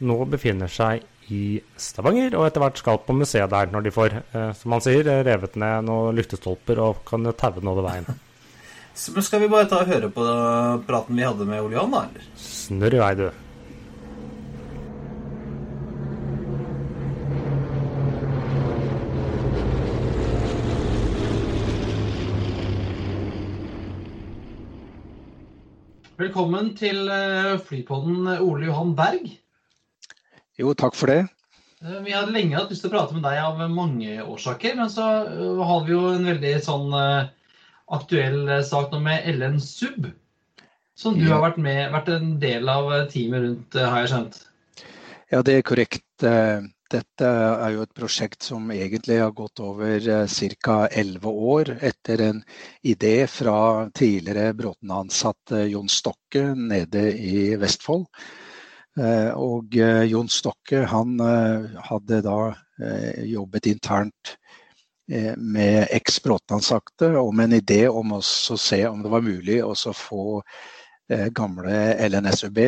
nå befinner seg i Stavanger, og etter hvert skal på museet der, når de får, eh, som han sier, revet ned noen lyktestolper og kan taue den over veien. Så skal vi bare ta og høre på praten vi hadde med Ole Johan, da? eller? Snurr i vei, du. Velkommen til eh, Flypodden, Ole Johan Berg. Jo, takk for det. Eh, Vi hadde lenge hatt lyst til å prate med deg av mange årsaker, men så eh, har vi jo en veldig sånn eh, aktuell sak nå med LN Sub. Som du Ja. har vært, med, vært en del av teamet rundt, har jeg skjønt. Ja, det er korrekt. Dette er jo et prosjekt som egentlig har gått over ca. 11 år etter en idé fra tidligere Bråten-ansatt eh, Jon Stokke nede i Vestfold. Eh, Og eh, Jon Stokke han eh, hadde da jobbet internt med eks Bråtland-sakte og om en idé om å se om det var mulig å få gamle LNSUB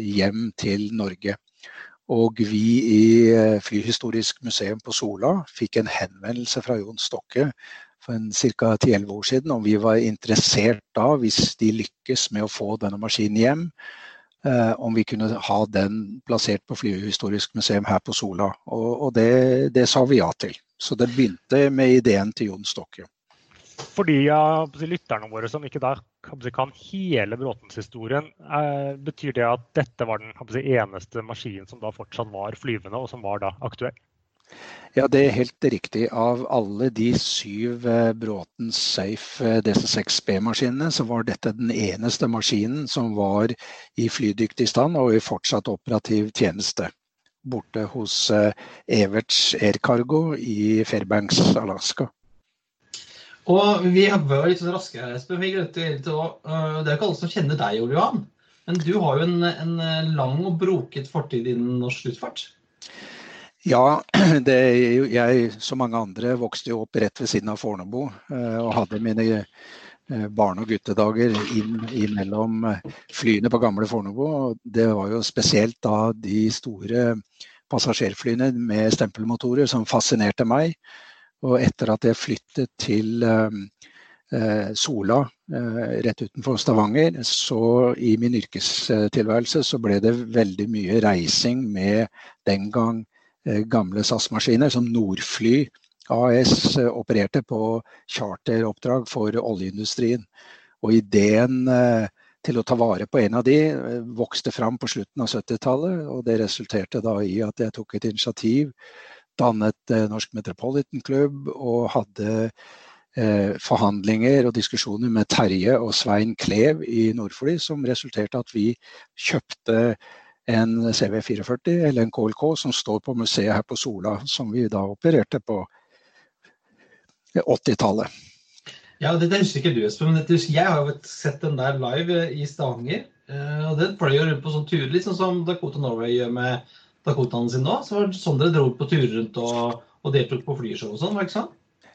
hjem til Norge. Og vi i Flyhistorisk museum på Sola fikk en henvendelse fra Jon Stokke for ca. 10-11 år siden om vi var interessert da, hvis de lykkes med å få denne maskinen hjem, om vi kunne ha den plassert på Flyhistorisk museum her på Sola. Og, og det, det sa vi ja til. Så det begynte med ideen til Jon Stokke. For de av lytterne våre som ikke der, kan hele Bråtens-historien, eh, betyr det at dette var den eneste maskinen som da fortsatt var flyvende, og som var da aktuell? Ja, det er helt riktig. Av alle de syv Bråten Safe eh, DC6B-maskinene, så var dette den eneste maskinen som var i flydyktig stand og i fortsatt operativ tjeneste. Borte hos eh, Everts Air Cargo i Fairbanks, Alaska. Og vi var litt raske her, Espen. Vi glemte litt å Det er ikke alle som kjenner deg, Ole Johan. Men du har jo en, en lang og broket fortid innen norsk luftfart. Ja, det jeg som mange andre vokste jo opp rett ved siden av Fornebu eh, og hadde mine eh, barne- og guttedager inn imellom eh, flyene på gamle Fornebu. Det var jo spesielt da de store passasjerflyene med stempelmotorer som fascinerte meg. Og etter at jeg flyttet til Sola rett utenfor Stavanger, så i min yrkestilværelse så ble det veldig mye reising med den gang gamle SAS-maskiner som Nordfly AS eh, opererte på charteroppdrag for oljeindustrien. Og ideen eh, til å ta vare på en av de eh, vokste fram på slutten av 70-tallet, og det resulterte da i at jeg tok et initiativ dannet eh, Norsk Metropolitan Club og hadde eh, forhandlinger og diskusjoner med Terje og Svein Klev i Nordfly, som resulterte at vi kjøpte en CV44 eller en KLK som står på museet her på Sola, som vi da opererte på 80-tallet. Ja, det, det husker ikke du, Espen, men jeg har jo sett den der live eh, i Stavanger. eh, Og den fløy rundt på sånn turer, litt sånn som Dakota Norway gjør med Dakotaen sin nå. Så var det sånn dere dro på turer rundt og, og deltok på flyshow og sånn, var det ikke sånn?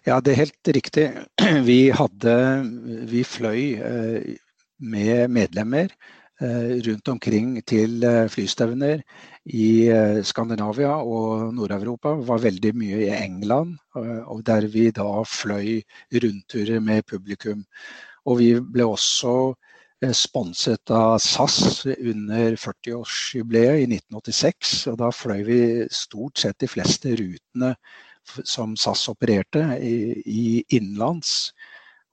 Ja, det er helt riktig. Vi hadde Vi fløy eh, med medlemmer rundt omkring til eh, flystevner i eh, Skandinavia og Nord-Europa. Var veldig mye i England, eh, og der vi da fløy rundturer med publikum. Og vi ble også eh, sponset av SAS under 40-årsjubileet i 1986. Og da fløy vi stort sett de fleste rutene som SAS opererte i, i innenlands.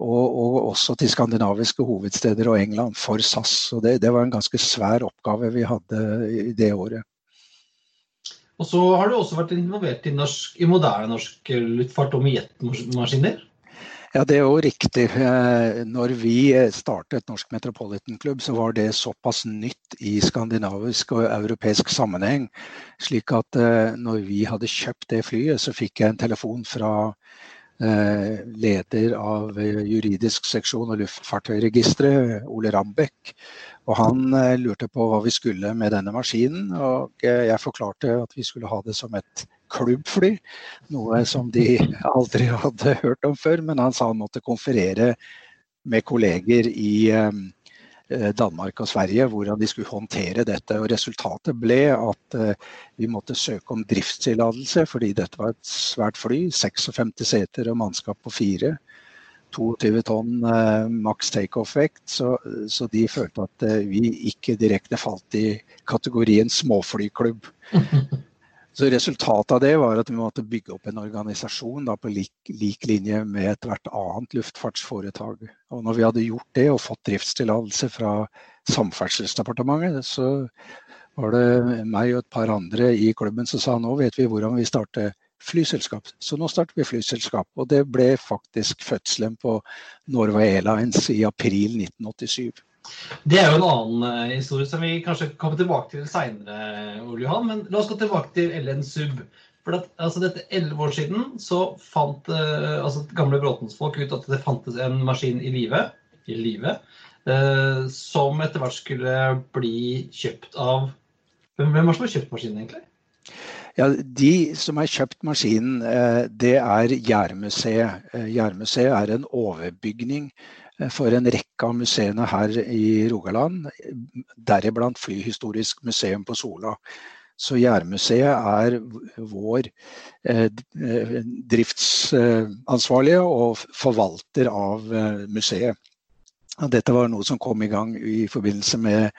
Og, og også til skandinaviske hovedsteder og England for SAS. Så det, det var en ganske svær oppgave vi hadde i det året. Og så har du også vært involvert i, norsk, i moderne norsk luftfart og med jetmaskiner. Ja, det er jo riktig. Eh, Når vi startet Norsk Metropolitan Club, så var det såpass nytt i skandinavisk og europeisk sammenheng. Slik at eh, når vi hadde kjøpt det flyet, så fikk jeg en telefon fra leder av eh, juridisk seksjon og luftfartøyregisteret, Ole Rambekk. Og han eh, lurte på hva vi skulle med denne maskinen, og eh, jeg forklarte at vi skulle ha det som et klubbfly. Noe som de aldri hadde hørt om før, men han sa han måtte konferere med kolleger i Eh, Danmark og Sverige hvordan de skulle håndtere dette. og Resultatet ble at eh, vi måtte søke om driftstillatelse fordi dette var et svært fly. 56 seter og mannskap på fire. 22 tonn eh, maks takeoff-vekt. Så, så, de følte at eh, vi ikke direkte falt i kategorien småflyklubb. Så Resultatet av det var at vi måtte bygge opp en organisasjon da, på lik, lik, linje med ethvert annet luftfartsforetak. Og når vi hadde gjort det og fått driftstillatelse fra Samferdselsdepartementet, så var det meg og et par andre i klubben som sa nå vet vi hvordan vi starter flyselskap. Så nå starter vi flyselskap. Og det ble faktisk fødselen på Norway Airlines i april 1987. Det er jo en annen uh, historie som vi kanskje kommer tilbake til seinere, Ole Johan. Men la oss gå tilbake til LN Sub. For at, altså, dette elleve år siden så fant uh, altså, gamle Bråtens-folk ut at det fantes en maskin i live, i live uh, som etter hvert skulle bli kjøpt av Hvem er det som har kjøpt maskinen, egentlig? Ja, De som har kjøpt maskinen, det er Jærmuseet. Jærmuseet er en overbygning for en rekke av museene her i Rogaland, deriblant Flyhistorisk museum på Sola. Så Jærmuseet er vår eh, driftsansvarlige og forvalter av eh, museet. Dette var noe som kom i gang i forbindelse med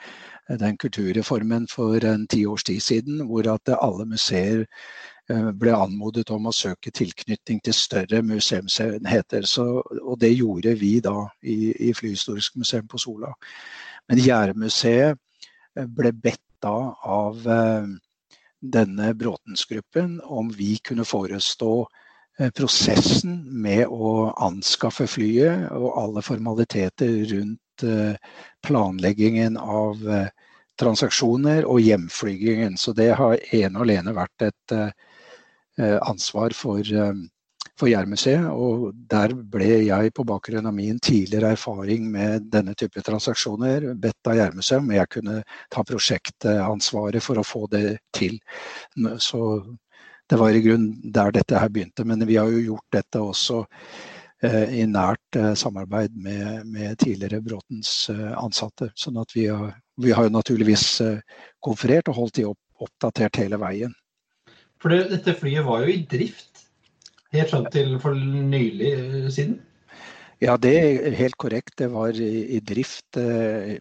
den kulturreformen for en ti års tid siden, hvor at alle museer Eh, ble anmodet om å søke tilknytning til større museumsenheter. Så, og det gjorde vi da i, i Flyhistorisk museum på Sola. Men Jærmuseet eh, ble bedt da av denne denne Bråtensgruppen om vi kunne forestå prosessen med å anskaffe flyet og alle formaliteter rundt planleggingen av transaksjoner og hjemflygingen. Så det har ene og alene vært et Eh, ansvar for, eh, for Jærmuseet. Og der ble jeg på bakgrunn av min tidligere erfaring med denne type transaksjoner bedt av Jærmuseet om jeg kunne ta prosjektansvaret for å få det til. Så det var i grunnen der dette her begynte. Men vi har jo gjort dette også eh, i nært samarbeid med, med tidligere Bråtens ansatte. sånn at vi har, vi har naturligvis konferert og holdt de opp, oppdatert hele veien. For det, dette flyet var jo i drift helt fram til for nylig eh, siden? Ja, det er helt korrekt. Det var i, i drift eh,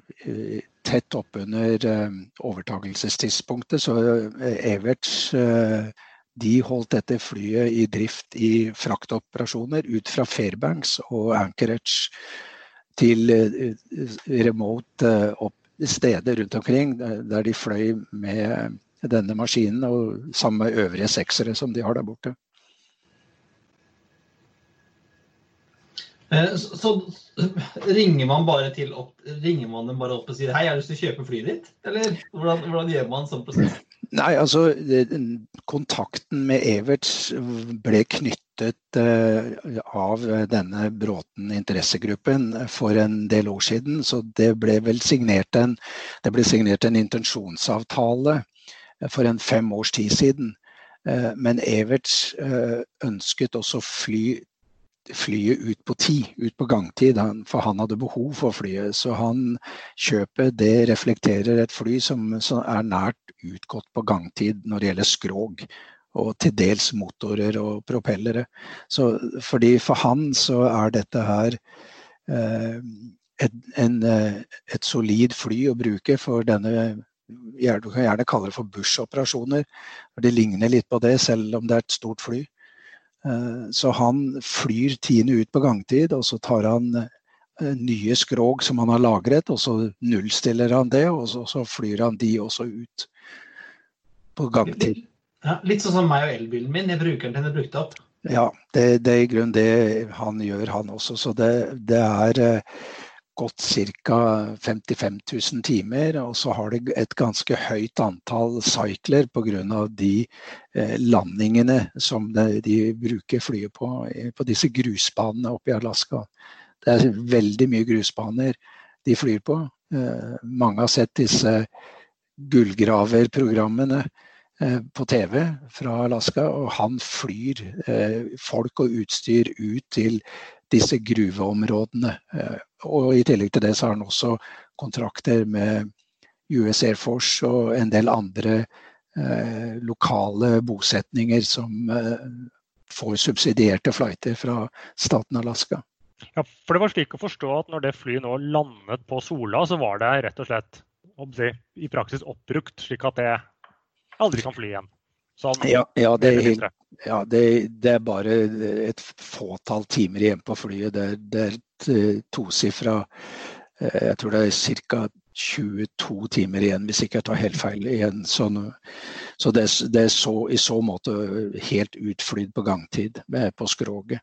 tett oppunder eh, overtakelsestidspunktet. Så eh, Everts eh, de holdt dette flyet i drift i fraktoperasjoner ut fra Fairbanks og Anchorage til eh, remote opp steder rundt omkring der de fløy med denne maskinen, og sammen med øvrige seksere som de har der borte. Eh, så, ringer man bare til opp, ringer man dem bare opp og sier hei, jeg har lyst til å kjøpe flyet ditt? Eller hvordan, hvordan gjør man sånn prosess? Nei, altså Kontakten med Everts ble knyttet uh, av denne Bråten interessegruppen for en del år siden. Så det ble vel signert en, det ble signert en intensjonsavtale for en fem års tid siden. Eh, men Everts eh, ønsket også fly, flyet ut på tid, ut på gangtid, for han hadde behov for flyet. Så han kjøpet det reflekterer et fly som, som er nært utgått på gangtid når det gjelder skrog og til dels motorer og propellere. Så fordi For han så er dette her eh, et, en, et solid fly å bruke for denne du kan gjerne kalle det for Bush-operasjoner. Det ligner litt på det, selv om det er et stort fly. Eh, så han flyr tiende ut på gangtid, og så tar han eh, nye skrog som han har lagret, og så nullstiller han det, og så, så flyr han de også ut på gangtid. Ja, litt sånn som meg og elbilen min. Jeg bruker den til den er brukt opp. Ja, det, det, er i grunnen det han gjør, han også. Så det, det er eh, gått ca. 55 000 timer. Og så har det et ganske høyt antall cycler pga. de eh, landingene som de, bruker flyet på på disse grusbanene oppe i Alaska. Det er veldig mye grusbaner de flyr på. Eh, mange har sett disse gullgraverprogrammene på TV fra Alaska, og han flyr folk og utstyr ut til disse gruveområdene. Og I tillegg til det så har han også kontrakter med US Air Force og en del andre eh, lokale bosetninger som eh, får subsidierte flighter fra staten Alaska. Ja, for det var slik å forstå at når det flyet nå landet på Sola, så var det rett og slett i praksis oppbrukt, slik at det aldri kan fly igjen? Sånn, ja, ja, det er, helt, ja det, det, er bare et fåtall timer igjen på flyet. Det, det er et eh, tosifra eh, Jeg tror det er ca. 22 timer igjen, hvis ikke jeg tar helt feil. igjen. Så, så det, det, er så, i så måte helt utflydd på gangtid på skroget.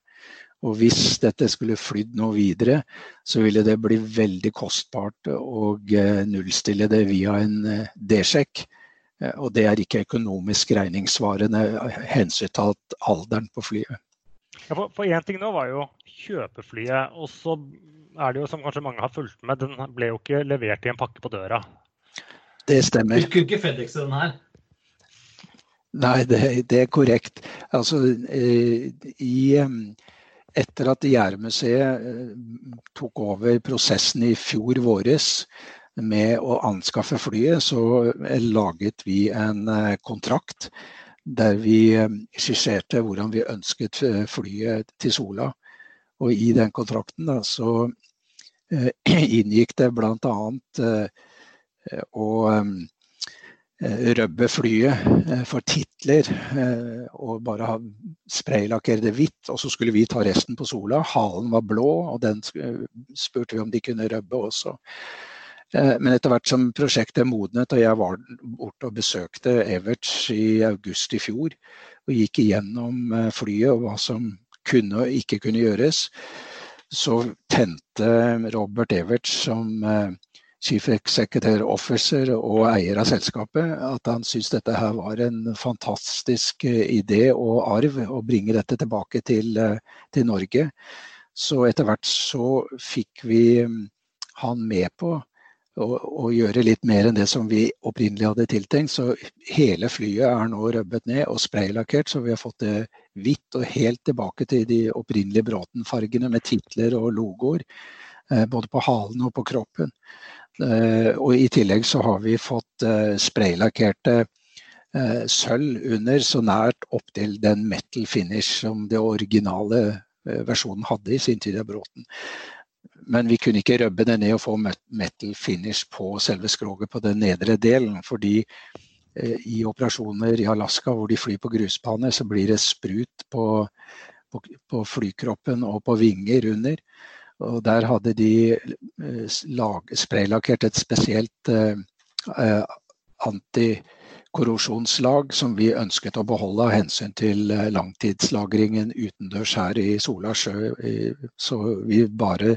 Og hvis dette skulle flydd noe videre, så ville det bli veldig kostbart å eh, nullstille det via en D-sjekk. Eh, og det er ikke økonomisk regningssvarende hensyntatt alderen på flyet. Ja, for én ting nå var jo kjøpeflyet. Og så er det jo, som kanskje mange har fulgt med, den ble jo ikke levert i en pakke på døra. Det stemmer. Du kunne ikke FedEx den her? Nei, det, det, er korrekt. Altså, eh, i, etter at Jærmuseet eh, tok over prosessen i fjor våres, med å anskaffe flyet, så eh, laget vi en eh, kontrakt der vi eh, skisserte hvordan vi ønsket flyet til Sola. Og i den kontrakten da, så inngikk det bl.a. å røbbe flyet for titler og bare spraylakkere det hvitt. Og så skulle vi ta resten på Sola. Halen var blå, og den spurte vi om de kunne røbbe også. Eh, men etter hvert som prosjektet modnet, og jeg var borte og besøkte Everts i august i fjor, og gikk igjennom eh, flyet og hva som kunne og ikke kunne gjøres, så tente Robert Everts som eh, Chief Executive Officer og eier av selskapet at han syntes dette her var en fantastisk idé og arv å bringe dette tilbake til, til Norge. Så etter hvert så fikk vi han med på å, gjøre litt mer enn det som vi opprinnelig hadde tiltenkt. Så hele flyet er nå røbbet ned og spraylakkert, så vi har fått det hvitt og helt tilbake til de opprinnelige Bråten-fargene med titler og logoer. Eh, både på halen og på kroppen. Eh, og i tillegg så har vi fått eh, spraylakkerte sølv under, så nært opptil den metal finish som det originale versjonen hadde i sin tid av Bråten. Men vi kunne ikke røbbe det ned og få metal finish på selve skroget på den nedre delen. Fordi eh, i operasjoner i Alaska hvor de flyr på grusbane, så blir det sprut på, på, på flykroppen og på vinger under. Og der hadde de eh, spraylakkert et spesielt eh, eh anti korrosjonslag som vi ønsket å beholde av hensyn til eh, langtidslagringen utendørs her i Sola sjø. Så vi bare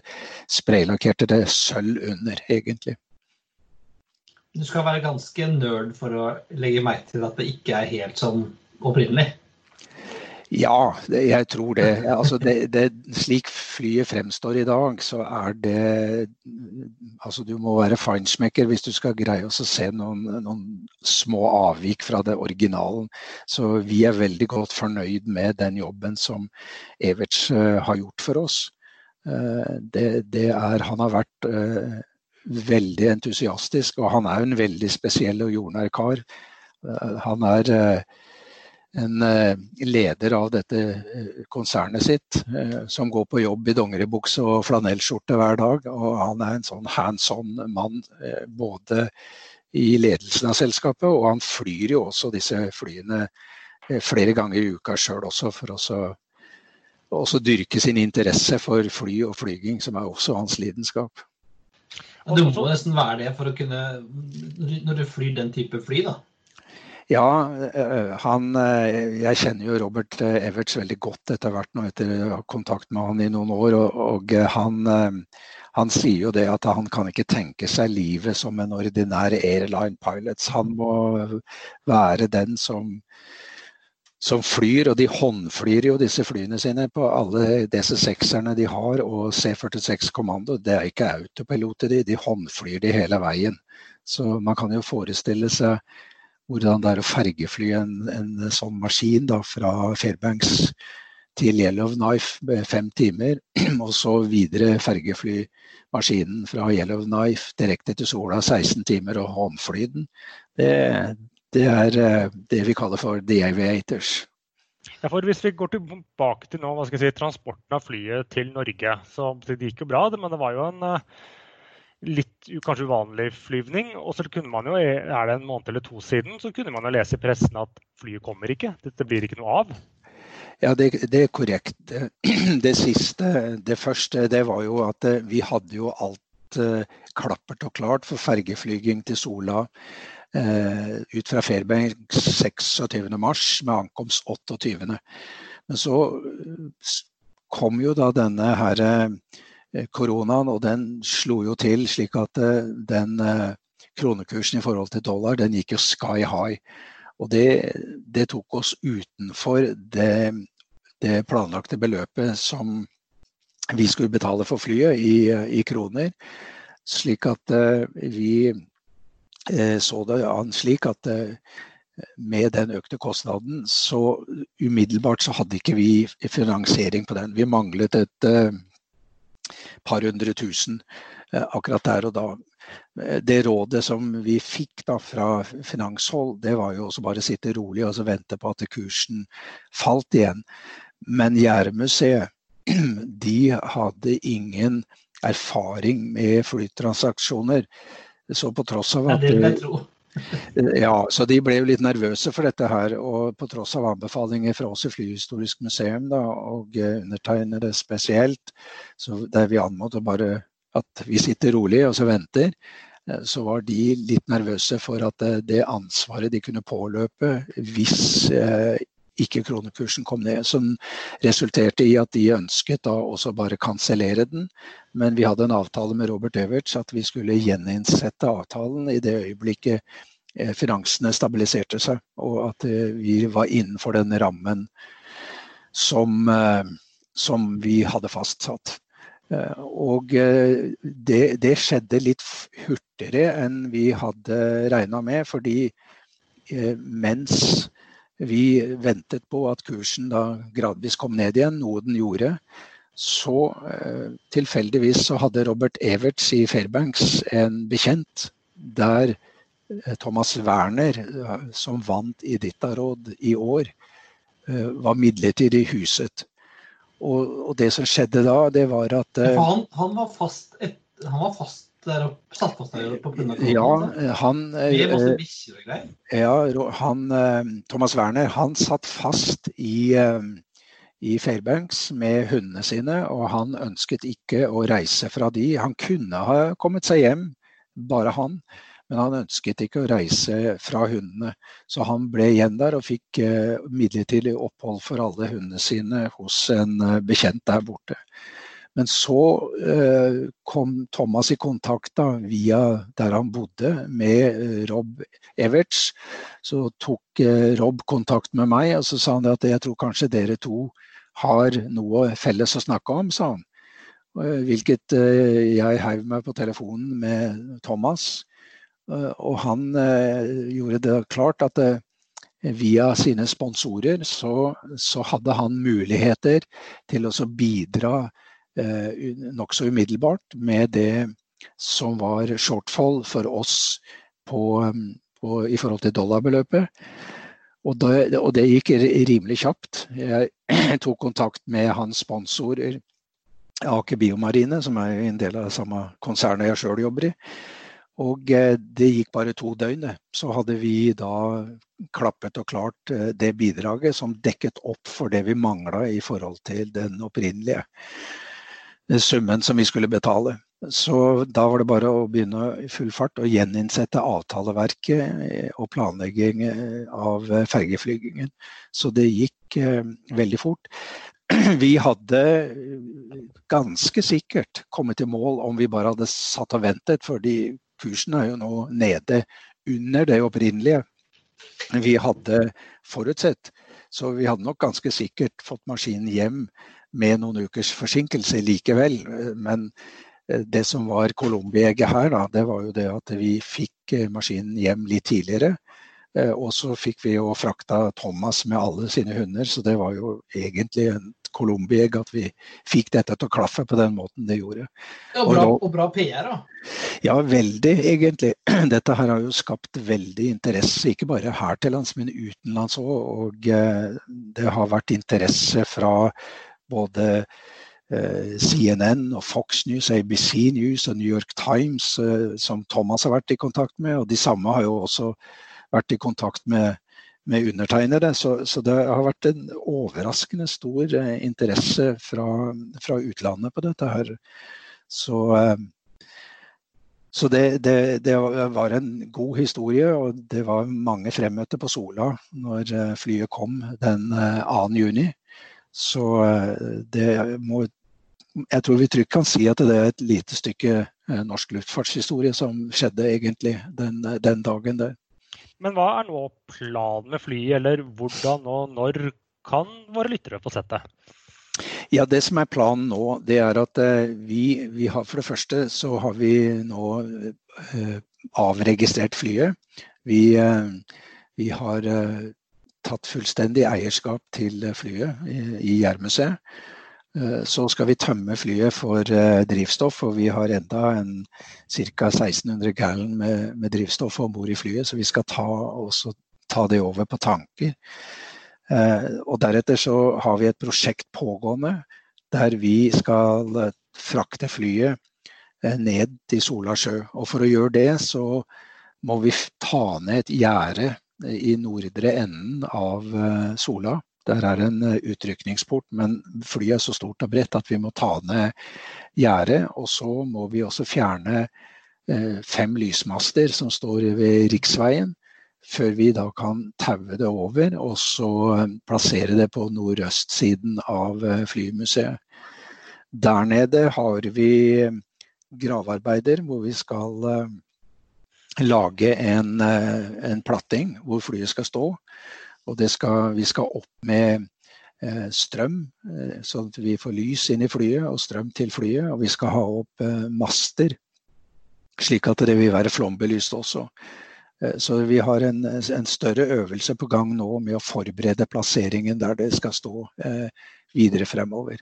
spraylakkerte det sølv under, egentlig. Du skal være ganske nerd for å legge merke til at det ikke er helt som opprinnelig? Ja, jeg tror det. Altså det, det. Slik flyet fremstår i dag, så er det Altså du må være feinschmecker hvis du skal greie å se noen, noen, små avvik fra det originalen. Så vi er veldig godt fornøyd med den jobben som Everts uh, har gjort for oss. Uh, det, det, er Han har vært uh, veldig entusiastisk, og han er en veldig spesiell og jordnær kar. han er en eh, leder av dette eh, konsernet sitt, eh, som går på jobb i dongeribukse og flanellskjorte hver dag. Og han er en sånn hands on mann både i ledelsen av selskapet, og han flyr jo også disse flyene flere ganger i uka sjøl også, for å også dyrke sin interesse for fly og flyging, som er også hans lidenskap. Det må nesten være det for å kunne Når du flyr den type fly, da, ja, eh, han, eh, jeg kjenner jo Robert eh, Everts veldig godt etter hvert nå etter kontakt med han i noen år. Og han, han, sier jo det at han kan ikke tenke seg livet som en ordinær airline pilot. Han må være den som, som flyr, og de håndflyr jo disse flyene sine på alle DC6-erne de har og C46 Kommando. Det er ikke autopilot i de, de håndflyr de hele veien. Så man kan jo forestille seg hvordan det er å fergefly en, en sånn maskin da, fra Fairbanks til Yellowknife med fem timer, og så videre fergeflymaskinen fra Yellowknife direkte til sola 16 timer og håndfly den. Det, det er eh, det vi kaller for the aviators. Ja, Hvis vi går tilbake til nå, si, transporten av flyet til Norge, så det gikk jo bra, men det var jo en eh, litt kanskje uvanlig flyvning. Og så kunne man jo, er det en måned eller to siden, så kunne man jo lese i pressen at flyet kommer ikke. Dette blir ikke noe av. Ja, det, det, er korrekt. Det siste, det første, det var jo at eh, vi hadde jo alt eh, klappert og klart for fergeflyging til Sola eh, ut fra Fairbanks 26.3 med ankomst 28. Men så eh, kom jo da denne her koronaen, og den slo jo til slik at den kronekursen i forhold til dollar, den gikk jo sky high. Og det, det tok oss utenfor det, det, planlagte beløpet som vi skulle betale for flyet i, i kroner. Slik at vi så det an slik at med den økte kostnaden, så umiddelbart så hadde ikke vi finansiering på den. Vi manglet et par hundre tusen akkurat der og da det rådet som vi fikk da fra finanshold, det var jo også bare sitte rolig og vente på at kursen falt igjen. Men Jærmuseet de hadde ingen erfaring med flyttransaksjoner. Så på tross av at ja, så de ble jo litt nervøse for dette her. Og på tross av anbefalinger fra oss i Flyhistorisk museum da, og undertegnede spesielt, der vi anmodet bare at vi sitter rolig og så venter, eh, så var de litt nervøse for at eh, det ansvaret de kunne påløpe hvis eh, ikke kronekursen kom ned. Som resulterte i at de ønsket da også bare kansellere den. Men vi hadde en avtale med Robert Everts at vi skulle gjeninnsette avtalen i det øyeblikket finansene stabiliserte seg, og at vi var innenfor den rammen som, som vi hadde fastsatt. Eh, og eh, det, det, skjedde litt hurtigere enn vi hadde regna med, fordi eh, mens vi ventet på at kursen da gradvis kom ned igjen, noe den gjorde, så tilfeldigvis så hadde Robert Everts i Fairbanks en bekjent der Thomas Werner, som vant i Dittaråd i år, var midlertidig huset. Og, det som skjedde da, det var at han, han, var fast, et, han var fast der oppe, satt fast der oppe pga. Ja, han greier? Ja, han, uh, Thomas Werner han satt fast i, uh, i Fairbanks med hundene sine, og han ønsket ikke å reise fra de. Han kunne ha kommet seg hjem, bare han. Men han ønsket ikke å reise fra hundene. Så han ble igjen der og fikk eh, midlertidig opphold for alle hundene sine hos en eh, bekjent der borte. Men så eh, kom Thomas i kontakt da, via der han bodde med Rob Everts. Så tok Rob kontakt med meg og så sa han at jeg tror kanskje dere to har noe felles å snakke om, sa han. Hvilket jeg heiv meg på telefonen med Thomas. Eh, og han eh, gjorde det klart at eh, via sine sponsorer så, så hadde han muligheter til å bidra eh, nokså umiddelbart med det som var shortfall for oss på, på, i forhold til dollarbeløpet. Og det, og det, gikk rimelig kjapt. Jeg tok kontakt med hans sponsorer, Aker Biomarine, som er en del av det samme konsernet jeg sjøl jobber i. Og eh, det gikk bare to døgn, så hadde vi da klappet og klart eh, det bidraget som dekket opp for det vi mangla i forhold til den opprinnelige eh, summen som vi skulle betale. Så da var det bare å begynne i full fart å gjeninnsette avtaleverket og planlegging av fergeflygingen. Så det gikk veldig fort. Vi hadde ganske sikkert kommet i mål om vi bare hadde satt og ventet, fordi kursen er jo nå nede under det opprinnelige vi hadde forutsett. Så vi hadde nok ganske sikkert fått maskinen hjem med noen ukers forsinkelse likevel. Men eh, det som var colombi her, da, det var jo det at vi fikk eh, maskinen hjem litt tidligere. Og så fikk vi jo frakta Thomas med alle sine hunder, så det var jo egentlig en colombi-egg at vi fikk dette til å klaffe på den måten det gjorde. Ja, og, bra, og, bra, PR, da? Ja, veldig, egentlig. Dette her har jo skapt veldig interesse, ikke bare her til lands, men utenlands òg. Og eh, det har vært interesse fra både eh, CNN og Fox News, ABC News og New York Times, eh, som Thomas har vært i kontakt med. Og de samme har jo også vært i kontakt med med undertegnede. Så, så, det har vært en overraskende stor eh, interesse fra, fra utlandet på dette her. Så, så det, det, det, var en god historie, og det var mange fremmøter på Sola når flyet kom den 2. juni. Så det må Jeg tror vi trygt kan si at det er et lite stykke norsk luftfartshistorie som skjedde egentlig den, den dagen der. Men hva er nå planen med flyet, eller hvordan og når kan våre lyttere få sett det? Ja, Det som er planen nå, det er at eh, vi, vi har for det første så har vi nå eh, avregistrert flyet. Vi, eh, vi har tatt fullstendig eierskap til flyet i, Jærmuseet. Eh, så skal vi tømme flyet for eh, drivstoff, og vi har enda ca. 1600 gallon med, med drivstoff om bord i flyet, så vi skal ta, også ta det over på tanker. Eh, og deretter så har vi et prosjekt pågående der vi skal frakte flyet ned til Sola sjø. Og for å gjøre det så må vi ta ned et gjerde i nordre enden av Sola. Der er en eh, utrykningsport, men flyet er så stort og bredt at vi må ta ned gjerdet. Og så må vi også fjerne eh, fem lysmaster som står ved riksveien, før vi da kan taue det over og så eh, plassere det på nordøstsiden av flymuseet. Der nede har vi gravarbeider hvor vi skal lage en, en platting hvor flyet skal stå. Og skal, vi skal opp med eh, strøm, eh, sånn at vi får lys inn i flyet og strøm til flyet. Og vi skal ha opp eh, master, slik at det vil være flombelyst også. Eh, så vi har en, en, større øvelse på gang nå med å forberede plasseringen der det skal stå eh, videre fremover.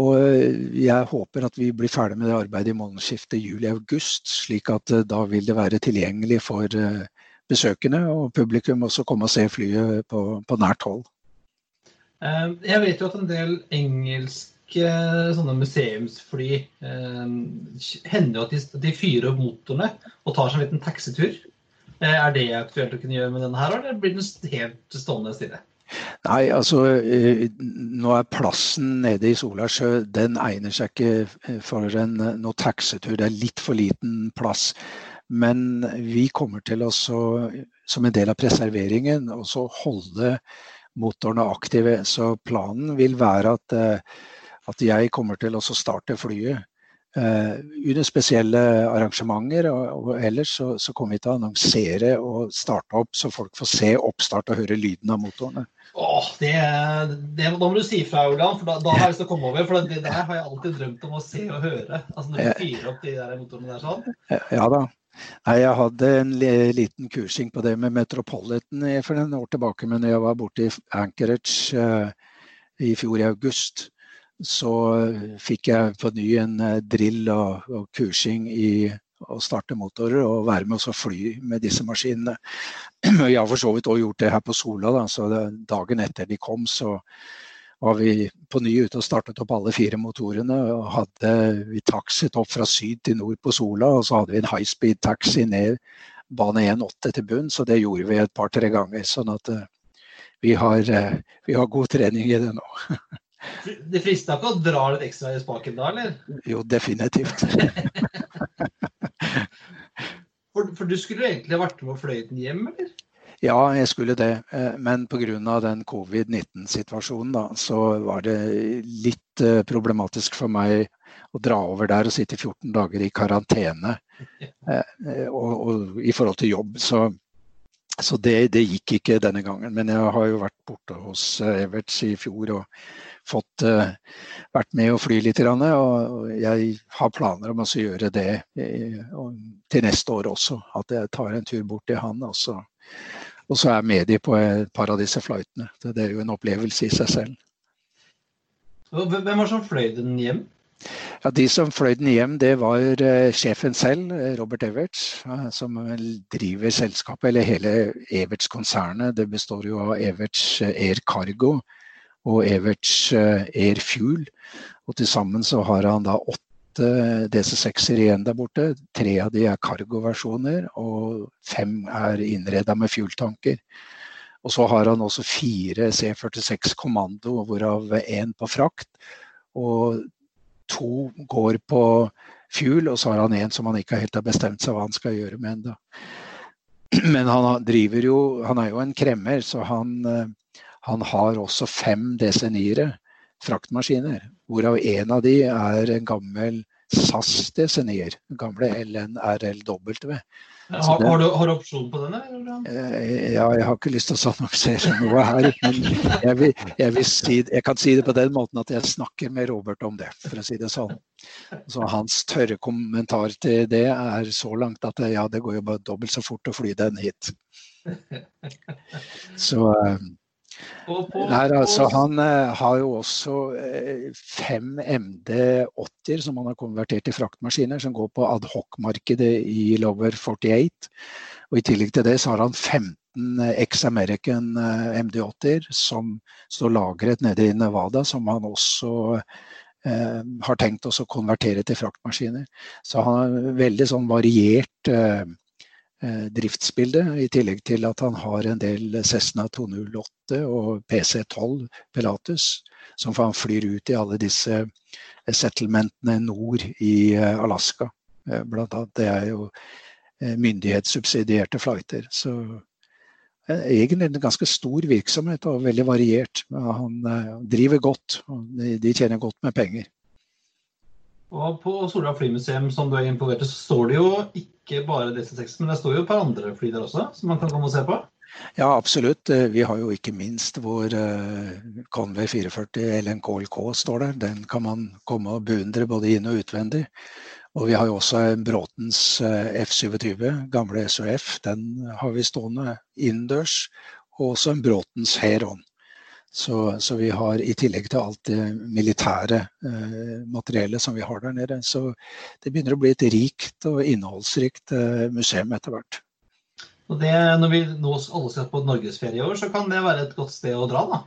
Og eh, jeg håper at vi blir ferdig med det arbeidet i månedsskiftet juli-august, slik at da vil det være tilgjengelig for besøkende og publikum også komme og se flyet på, på nært hold. Eh, jeg vet jo at en del engelske sånne museumsfly eh, hender jo at de, de fyrer opp motorene og tar seg en liten taxitur. Eh, er det aktuelt å kunne gjøre med denne her, eller blir den helt stående stille? Nei, altså nå er plassen nede i Solasjø Den egner seg ikke for en noe taxitur. Det er litt for liten plass. Men vi kommer til å, som en del av preserveringen, også holde motorene aktive. Så planen vil være at, eh, at jeg kommer til å starte flyet under spesielle arrangementer. Og, ellers så, så, kommer vi til å annonsere og starte opp, så folk får se oppstart og høre lyden av motorene. Åh, det, det, Da må du si fra, Olan, for da, da har jeg lyst til å komme over. For det der har jeg alltid drømt om å se og høre. Altså Når du fyrer opp de der motorene der sånn. Ja da. Nei, Jeg hadde en liten kursing på det med Metropolitan for en år tilbake. Men jeg var borte i Anchorage uh, i fjor i august, så fikk jeg på ny en uh, drill og, og, kursing i å starte motorer og være med og fly med disse maskinene. Jeg har for så vidt òg gjort det her på Sola. Da, så dagen etter de kom, så var vi på ny ute og startet opp alle fire motorene. og hadde Vi taxiet opp fra syd til nord på Sola, og så hadde vi en high speed taxi ned bane 1,8 til bunn. Så det gjorde vi et par-tre ganger. Sånn at uh, vi, har, uh, vi, har, god trening i det nå. det frister ikke å dra litt ekstra i spaken da, eller? Jo, definitivt. for, for, du skulle egentlig vært med og fløyet den hjem, eller? Ja, jeg skulle det. Eh, men pga. den covid-19-situasjonen så var det litt eh, problematisk for meg å dra over der og sitte 14 dager i karantene eh, og, og, i forhold til jobb. Så, så det, det, gikk ikke denne gangen. Men jeg har jo vært borte hos Everts i fjor og fått vært med å fly litt. Og jeg har planer om å gjøre det til neste år også. At jeg tar en tur bort til han og så og så er med de på et par av disse flightene. Det er jo en opplevelse i seg selv. Hvem var det som fløy den hjem? Ja, De som fløy den hjem, det var uh, sjefen selv, Robert Everts, uh, som driver selskapet, eller hele Everts-konsernet. Det består jo av Everts Air Cargo og Everts Air Fuel. Og til sammen så har han da åtte DC6-er igjen der borte. Tre av de er cargo-versjoner, og fem er innreda med fueltanker. Og så har han også fire C46 Kommando, hvorav én på frakt. Og to går på fuel, og så har han en som han ikke helt har bestemt seg hva han skal gjøre med ennå. Men han driver jo Han er jo en kremmer, så han, han har også fem DC9-ere fraktmaskiner. Hvorav en av de er en gammel SAS DC9-er. Gamle LNRLW. Har, har, du, har, du, opsjon på den? Eh, ja, jeg har ikke lyst til å annonsere noe her. Men jeg, vil, jeg, vil si, jeg, kan si det på den måten at jeg snakker med Robert om det, for å si det sånn. Så hans tørre kommentar til det er så langt at ja, det går jo bare dobbelt så fort å fly den hit. Så eh, Nei, altså, han eh, har jo også eh, fem MD80-er som han har konvertert til fraktmaskiner, som går på adhoc-markedet i Lover 48. Og I tillegg til det så har han 15 X-American uh, MD80-er som står lagret nede i Nevada, som han også har tenkt å konvertere til fraktmaskiner. Så han har veldig sånn variert Eh, driftsbilde, i tillegg til at han har en del Cessna 208 og PC12 Pilatus, som han flyr ut i alle disse eh, settlementene nord i eh, Alaska. Blant annet. Det er jo myndighetssubsidierte flighter. Så egentlig en ganske stor virksomhet og veldig variert. Han driver godt, og de tjener godt med penger. Og på Sola flymuseum som du er involvert i, så står det jo ikke bare DC6, men det står jo et par andre fly der også, som man kan komme og se på? Ja, absolutt. Eh, vi har jo ikke minst vår uh, Conway 44 LNKLK står der. Den kan man komme og beundre både inn- og utvendig. Og vi har jo også Bråtens uh, F27, gamle SOF. Den har vi stående innendørs. Og også en Bråtens Heron. Så, så, vi har i tillegg til alt det militære eh, materiellet som vi har der nede, så det begynner å bli et rikt og innholdsrikt eh, museum etter hvert. Og det, Når vi nå alle skal på norgesferie i år, så kan det være et godt sted å dra, da?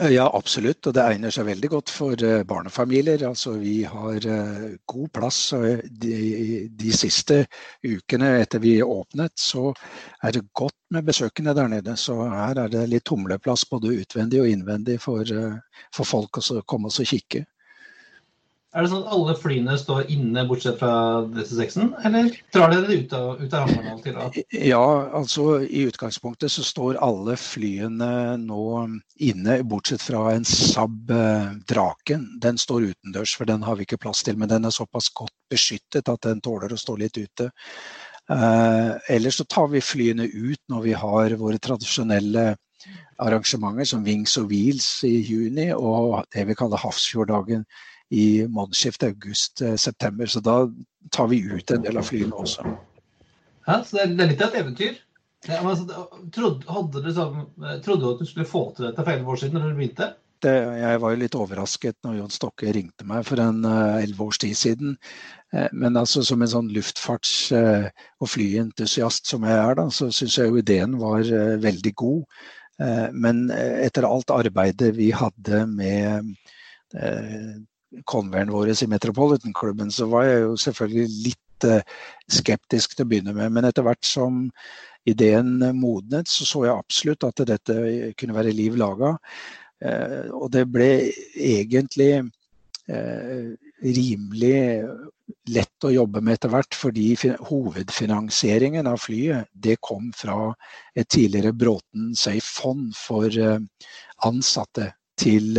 Eh, ja, absolutt. Og det egner seg veldig godt for eh, barnefamilier. Altså, vi har eh, god plass. De, de, siste ukene etter vi åpnet, så er det godt med besøkende der nede. Så her er det litt tumleplass både utvendig og innvendig for, for folk å komme og kikke. Er det sånn at alle flyene står inne bortsett fra DC6-en, eller drar dere det ut av, ut av hangaren til? Ja, altså i utgangspunktet så står alle flyene nå inne, bortsett fra en Saab eh, Draken. Den står utendørs, for den har vi ikke plass til. Men den er såpass godt beskyttet at den tåler å stå litt ute. Eh, ellers så tar vi flyene ut når vi har våre tradisjonelle arrangementer som Wings og Wheels i juni og det vi kaller Hafrsfjorddagen i månedsskiftet august-september. Så da tar vi ut en del av flyene også. Ja, så det er litt av et eventyr. Ja, men, trodde, du sånn, trodde, du at du skulle få til dette for elleve år siden når du begynte? Det, jeg var jo litt overrasket når Jon Stokke ringte meg for en eh, elleve års tid siden. Uh, men altså som en sånn luftfarts- uh, og flyentusiast som jeg er, da, så syns jeg jo ideen var veldig god. men etter alt arbeidet vi hadde med converen vår i Metropolitan-klubben, så var jeg jo selvfølgelig litt eh, skeptisk til å begynne med. Men etter hvert som ideen modnet, så så jeg absolutt at dette kunne være liv laga. Eh, og det ble egentlig eh, rimelig lett å jobbe med etter hvert, fordi hovedfinansieringen av flyet det kom fra et tidligere Bråten Safe-fond for ansatte til,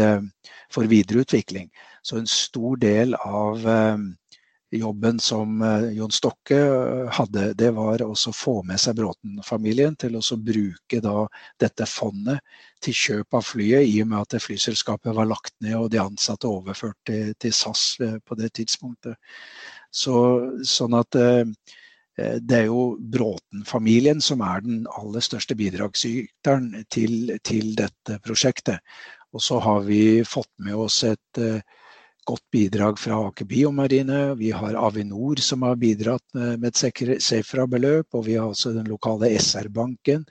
for videreutvikling. Så en stor del av eh, jobben som eh, Jon Stokke eh, hadde, det var å få med seg Bråten-familien til å bruke dette fondet til kjøp av flyet, i og med at flyselskapet var lagt ned og de ansatte overført til SAS på det tidspunktet. Så, sånn at det er jo Bråten-familien som er den aller største bidragsyteren til, til, dette prosjektet. Og så har vi fått med oss et godt bidrag fra Aker Biomarine. Vi har Avinor som har bidratt med et Sefra-beløp. Og vi har også den lokale SR-banken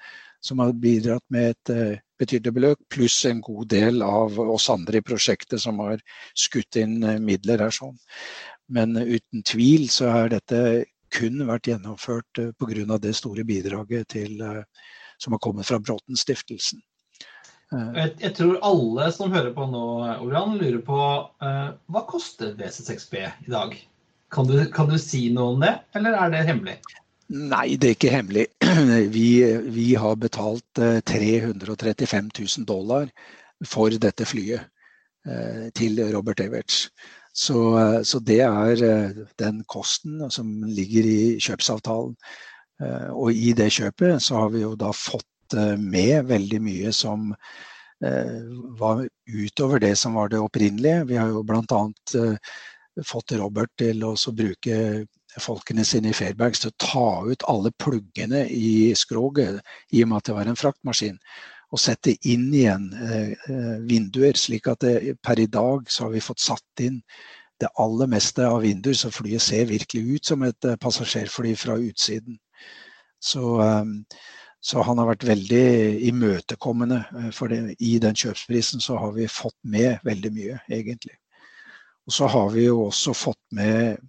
som har bidratt med et uh, betydelig beløp, pluss en god del av oss andre i prosjektet som har skutt inn uh, midler her. sånn. Men uten tvil så har dette kun vært gjennomført pga. det store bidraget til, som har kommet fra Bråten-stiftelsen. Jeg, jeg, tror alle som hører på nå, Orian, lurer på uh, hva koster WC6B i dag? Kan du, kan du, si noe om det, eller er det hemmelig? Nei, det er ikke hemmelig. Vi, vi har betalt 335 000 dollar for dette flyet uh, til Robert Everts. Så, uh, så, det er den kosten som ligger i kjøpsavtalen. Og i det kjøpet så har vi jo da fått Eh, med veldig mye som eh, var utover det som var det opprinnelige. Vi har jo bl.a. Eh, fått Robert til å bruke folkene sine i Fairbanks til å ta ut alle pluggene i skroget, i og med at det var en fraktmaskin. Og sette inn igjen vinduer, slik at det, per i dag så har vi fått satt inn det aller meste av vinduer, så flyet ser virkelig ut som et passasjerfly fra utsiden. Så så han har vært veldig imøtekommende. Eh, for det, i den kjøpsprisen så har vi fått med veldig mye, egentlig. Og så har vi jo også fått med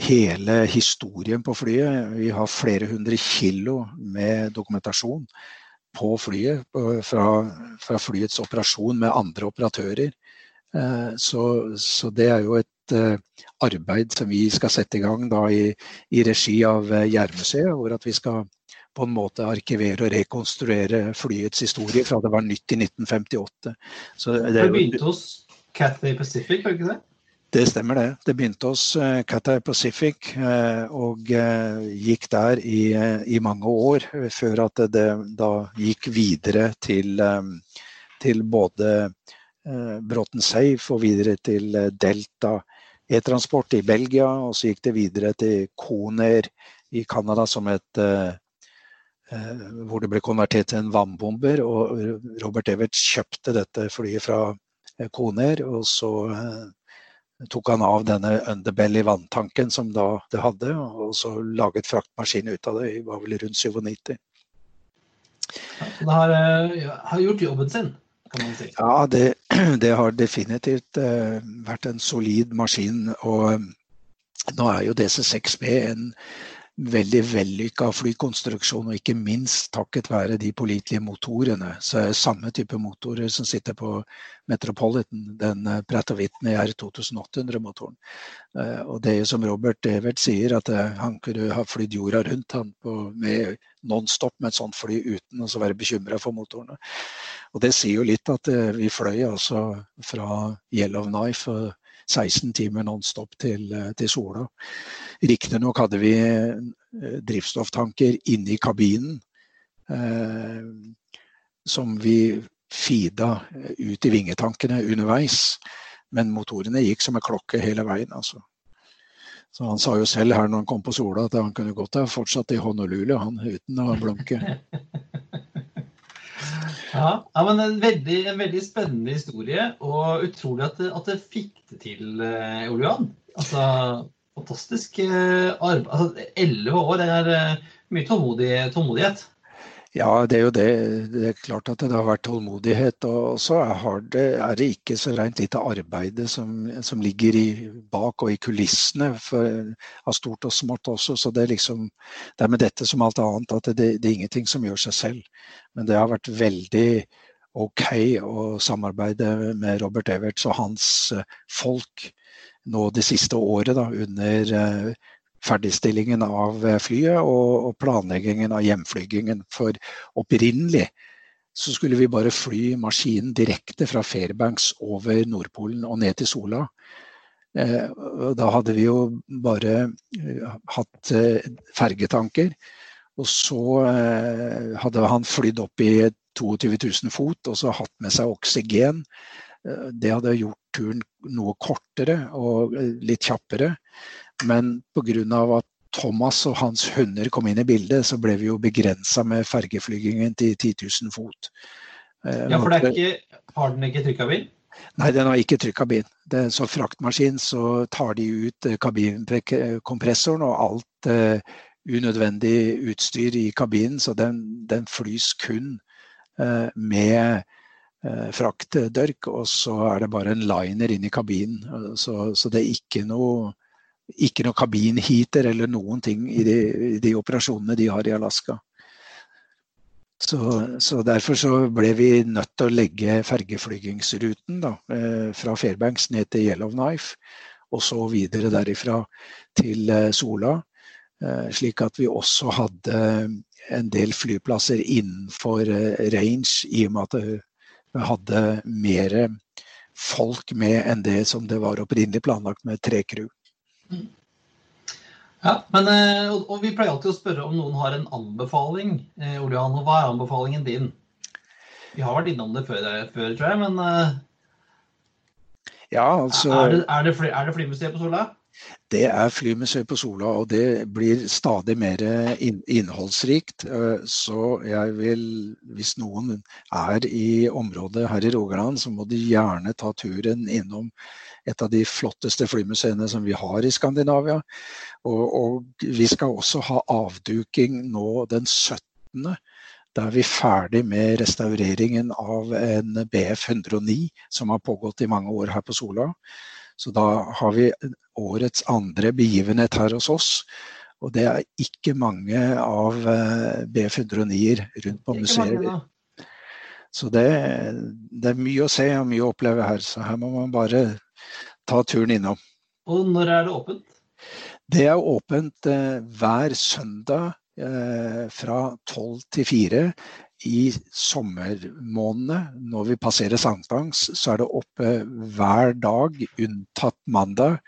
hele historien på flyet. Vi har flere hundre kilo med dokumentasjon på flyet. Fra, fra flyets operasjon med andre operatører. Eh, så, så, det er jo et eh, arbeid som vi skal sette i gang i, i regi av Jærmuseet, hvor at vi skal på en måte arkivere og rekonstruere flyets historie fra det var nytt i 1958. Så det, det begynte hos Cathay Pacific, var det ikke det? Det stemmer det. Det begynte hos uh, Cathay Pacific uh, og uh, gikk der i, i, mange år, før at det, det da gikk videre til, til både Bråten Safe og videre til Delta e-transport i Belgia. Og så gikk det videre til Koner i Canada som et Eh, hvor det ble konvertert til en vannbomber. og Robert Everts kjøpte dette flyet fra eh, Koner, og så eh, tok han av denne underbelly vanntanken som da det hadde, og så laget fraktmaskin ut av det. Det var vel rundt 97. det har, har, gjort jobben sin, kan man si? Ja, det, det har definitivt vært en solid maskin. Og nå er jo DC6B en veldig vellykka flykonstruksjon, og ikke minst takket være de pålitelige motorene. Så er det samme type motorer som sitter på Metropolitan, den pratt Pratt Whitney R2800-motoren. Eh, og det er som Robert Evert sier, at eh, han kunne ha flydd jorda rundt han på, med non-stop med et sånt fly uten å være bekymra for motorene. Og det sier jo litt at vi fløy altså fra Yellowknife 16 timer nonstop til, eh, til Sola. Riktignok hadde vi eh, drivstofftanker inne i kabinen eh, som vi eh, ut i vingetankene underveis. Men motorene gikk som en klokke hele veien. altså. Så Han sa jo selv her når han kom på Sola at han kunne godt ha fortsatt i Honolulu han, uten å blunke. Ja, ja men en veldig, en veldig, spennende historie, og utrolig at det, fikk det til, eh, Johan. Altså, fantastisk eh, arbeid. Altså, Elleve år, det er eh, mye tålmodig, tålmodighet. Ja, det er jo det. Det er klart at det har vært tålmodighet. Og så er det, ikke så rent lite arbeid som, som, ligger i, bak og i kulissene for, av stort og smått også. Så det er liksom Det er med dette som alt annet at det, det er ingenting som gjør seg selv. Men det har vært veldig OK å samarbeide med Robert Everts og hans eh, folk nå det siste året da, under eh, ferdigstillingen av eh, flyet og, og planleggingen av hjemflygingen. For opprinnelig så skulle vi bare fly maskinen direkte fra Fairbanks over Nordpolen og ned til Sola. Eh, da hadde vi jo bare eh, hatt fergetanker. Og så hadde han flydd opp i 22 000 fot og så hatt med seg oksygen. Det hadde gjort turen noe kortere og litt kjappere. Men pga. at Thomas og hans hunder kom inn i bildet, så ble vi jo begrensa med fergeflygingen til 10 000 fot. Ja, for det ikke, har den ikke trykkabin? Nei, den har ikke trykkabin. Det er så fraktmaskin så tar de ut kabinkompressoren og alt uh, unødvendig utstyr i kabinen, så den, den flys kun uh, med uh, fraktdørk, og så er det bare en liner inn i kabinen. Så, så det er ikke noe ikke noe kabinheater eller noen ting i de, de, operasjonene de har i Alaska. Så, så, Derfor så ble vi nødt til å legge fergeflygingsruten da, eh, fra Fairbanks ned til Yellowknife, og så videre derifra til eh, Sola. Eh, slik at vi også hadde en del flyplasser innenfor range, i og med at vi hadde mer folk med enn det som det var opprinnelig planlagt med tre crew. Mm. Ja, men, eh, og Vi pleier alltid å spørre om noen har en anbefaling. Eh, Olian, hva er anbefalingen din? Vi har vært innom det før, før tror jeg, men eh, ja, altså, er, det, er, det er det Flymuseet på Sola? Det er Flymuseet på Sola, og det blir stadig mer innholdsrikt. Så jeg vil, hvis noen er i området her i Rogaland, så må de gjerne ta turen innom et av de flotteste flymuseene som vi har i Skandinavia. Og, og vi skal også ha avduking nå den 17. Da er vi ferdig med restaureringen av en BF 109 som har pågått i mange år her på Sola. Så da har vi årets andre begivenhet her hos oss. Og det er ikke mange av eh, BF 109-er rundt på museet. Så det, det, er mye å se og mye å oppleve her. Så her må man bare ta turen innom. Og når er det åpent? Det er åpent eh, hver søndag eh, fra tolv til fire. I sommermånedene, når vi passerer sankthans, så er det oppe hver dag, unntatt mandag,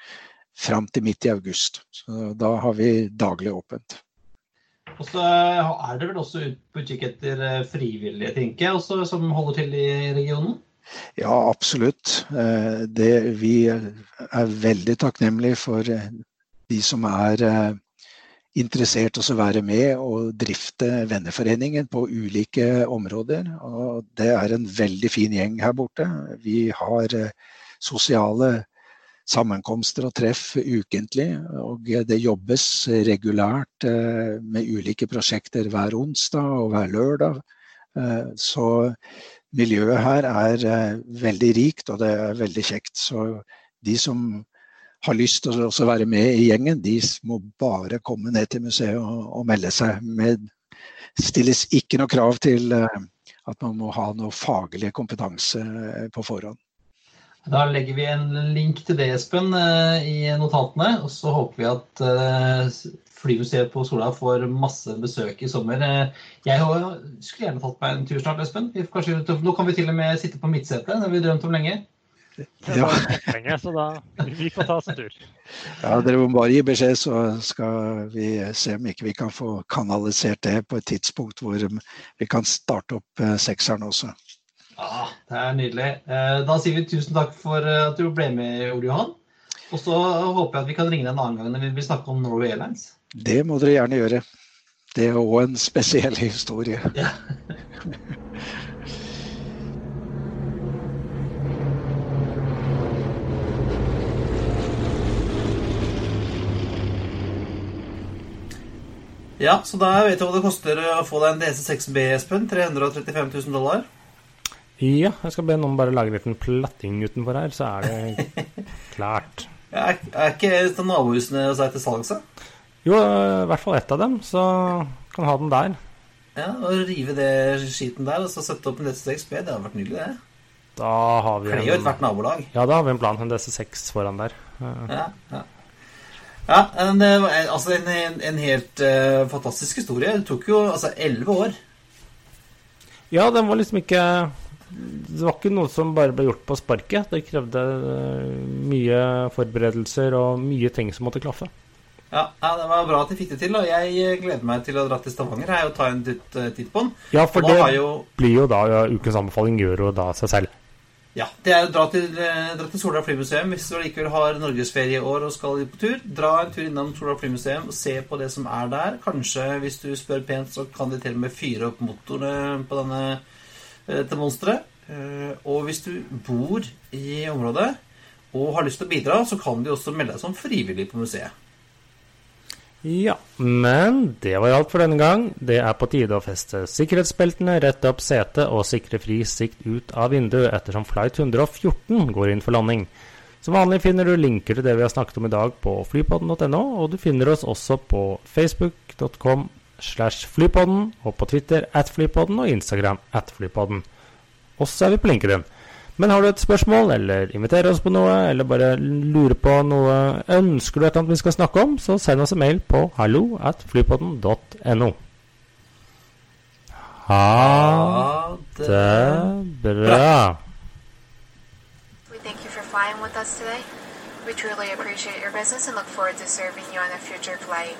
fram til midt i august. Så da har vi daglig åpent. Og så er det vel også på utkikk etter eh, frivillige, tenker jeg, også, som holder til i regionen? Ja, absolutt. Eh, det, vi er veldig takknemlige for eh, de som er interessert i å være med og drifte venneforeningen på ulike områder. Og det er en veldig fin gjeng her borte. Vi har sosiale sammenkomster og treff ukentlig. Og det jobbes regulært med ulike prosjekter hver onsdag og hver lørdag. Så miljøet her er eh, veldig rikt, og det er veldig kjekt. Så de som har lyst til å være med i gjengen, de må bare komme ned til museet og, og melde seg. Med, stilles ikke noe krav til eh, at man må ha noe faglig kompetanse eh, på forhånd. Da legger vi en link til det, Espen, i notatene. Og så håper vi at Flymuseet på Sola får masse besøk i sommer. Jeg skulle gjerne tatt meg en tur snart, Espen. Nå kan vi til og med sitte på midtsetet, det har vi drømt om lenge. Ja. Lenge, så da, vi får ta oss en tur. Ja, Dere må bare gi beskjed, så skal vi se om ikke vi kan få kanalisert det på et tidspunkt hvor vi kan starte opp eh, sekseren også. Ja, Det er nydelig. Eh, da sier vi tusen takk for eh, at du ble med, Ole Johan. Og så håper jeg at vi kan ringe deg en annen gang når vi vil snakke om Norway Airlines. Det må dere gjerne gjøre. Det er òg en spesiell historie. Ja. Ja, så da vet du hva det koster å få deg en DC6B, Espen. 335 000 dollar. Ja, jeg skal be noen bare lage litt en platting utenfor her, så er det klart. Er, er ikke nabohusene hos deg til salgs, da? Jo, i hvert fall ett av dem, så kan ha den der. Ja, og Rive det skiten der og så sette opp en DC6B, det hadde vært nydelig, det. Da har vi Kler jo ethvert nabolag. Ja, da har vi en plan. En DC6 foran der. Ja, ja. Ja en, altså en, en, helt uh, fantastisk historie. Det tok jo altså elleve år. Ja, den var liksom ikke Det var ikke noe som bare ble gjort på sparket. Det krevde uh, mye forberedelser og mye ting som måtte klaffe. Ja, ja, Det var bra at de fikk det til. og Jeg gleder meg til å dra til Stavanger her og ta en titt, eh, på den. Ja, for det jo... blir jo da ukens anbefaling gjør jo da seg selv. Ja, det er å dra til, eh, dra til Sola flymuseum hvis du likevel har norgesferie i år og skal på tur. Dra en tur innom Sola flymuseum og se på det som er der. Kanskje, hvis du spør pent, så kan de til og med fyre opp motorene på denne, eh, dette monsteret. Eh, og hvis du bor i området og har lyst til å bidra, så kan du også melde deg som frivillig på museet. Ja, men det var alt for denne gang. Det er på tide å feste sikkerhetsbeltene, rette opp setet og sikre fri sikt ut av vinduet ettersom flight 114 går inn for landing. Som vanlig finner du linker til det vi har snakket om i dag på flypodden.no, og du finner oss også på facebook.com slash flypodden, og på Twitter at flypodden og Instagram at flypodden. Og så er vi på LinkedIn. Men har du et spørsmål, eller inviterer oss på noe, eller bare lurer på noe, ønsker du et annet vi skal snakke om, så send oss en mail på hallo at flypodden.no. Ha det bra. We thank you for flying with us today. We truly appreciate your business and look forward to serving you on a future flight.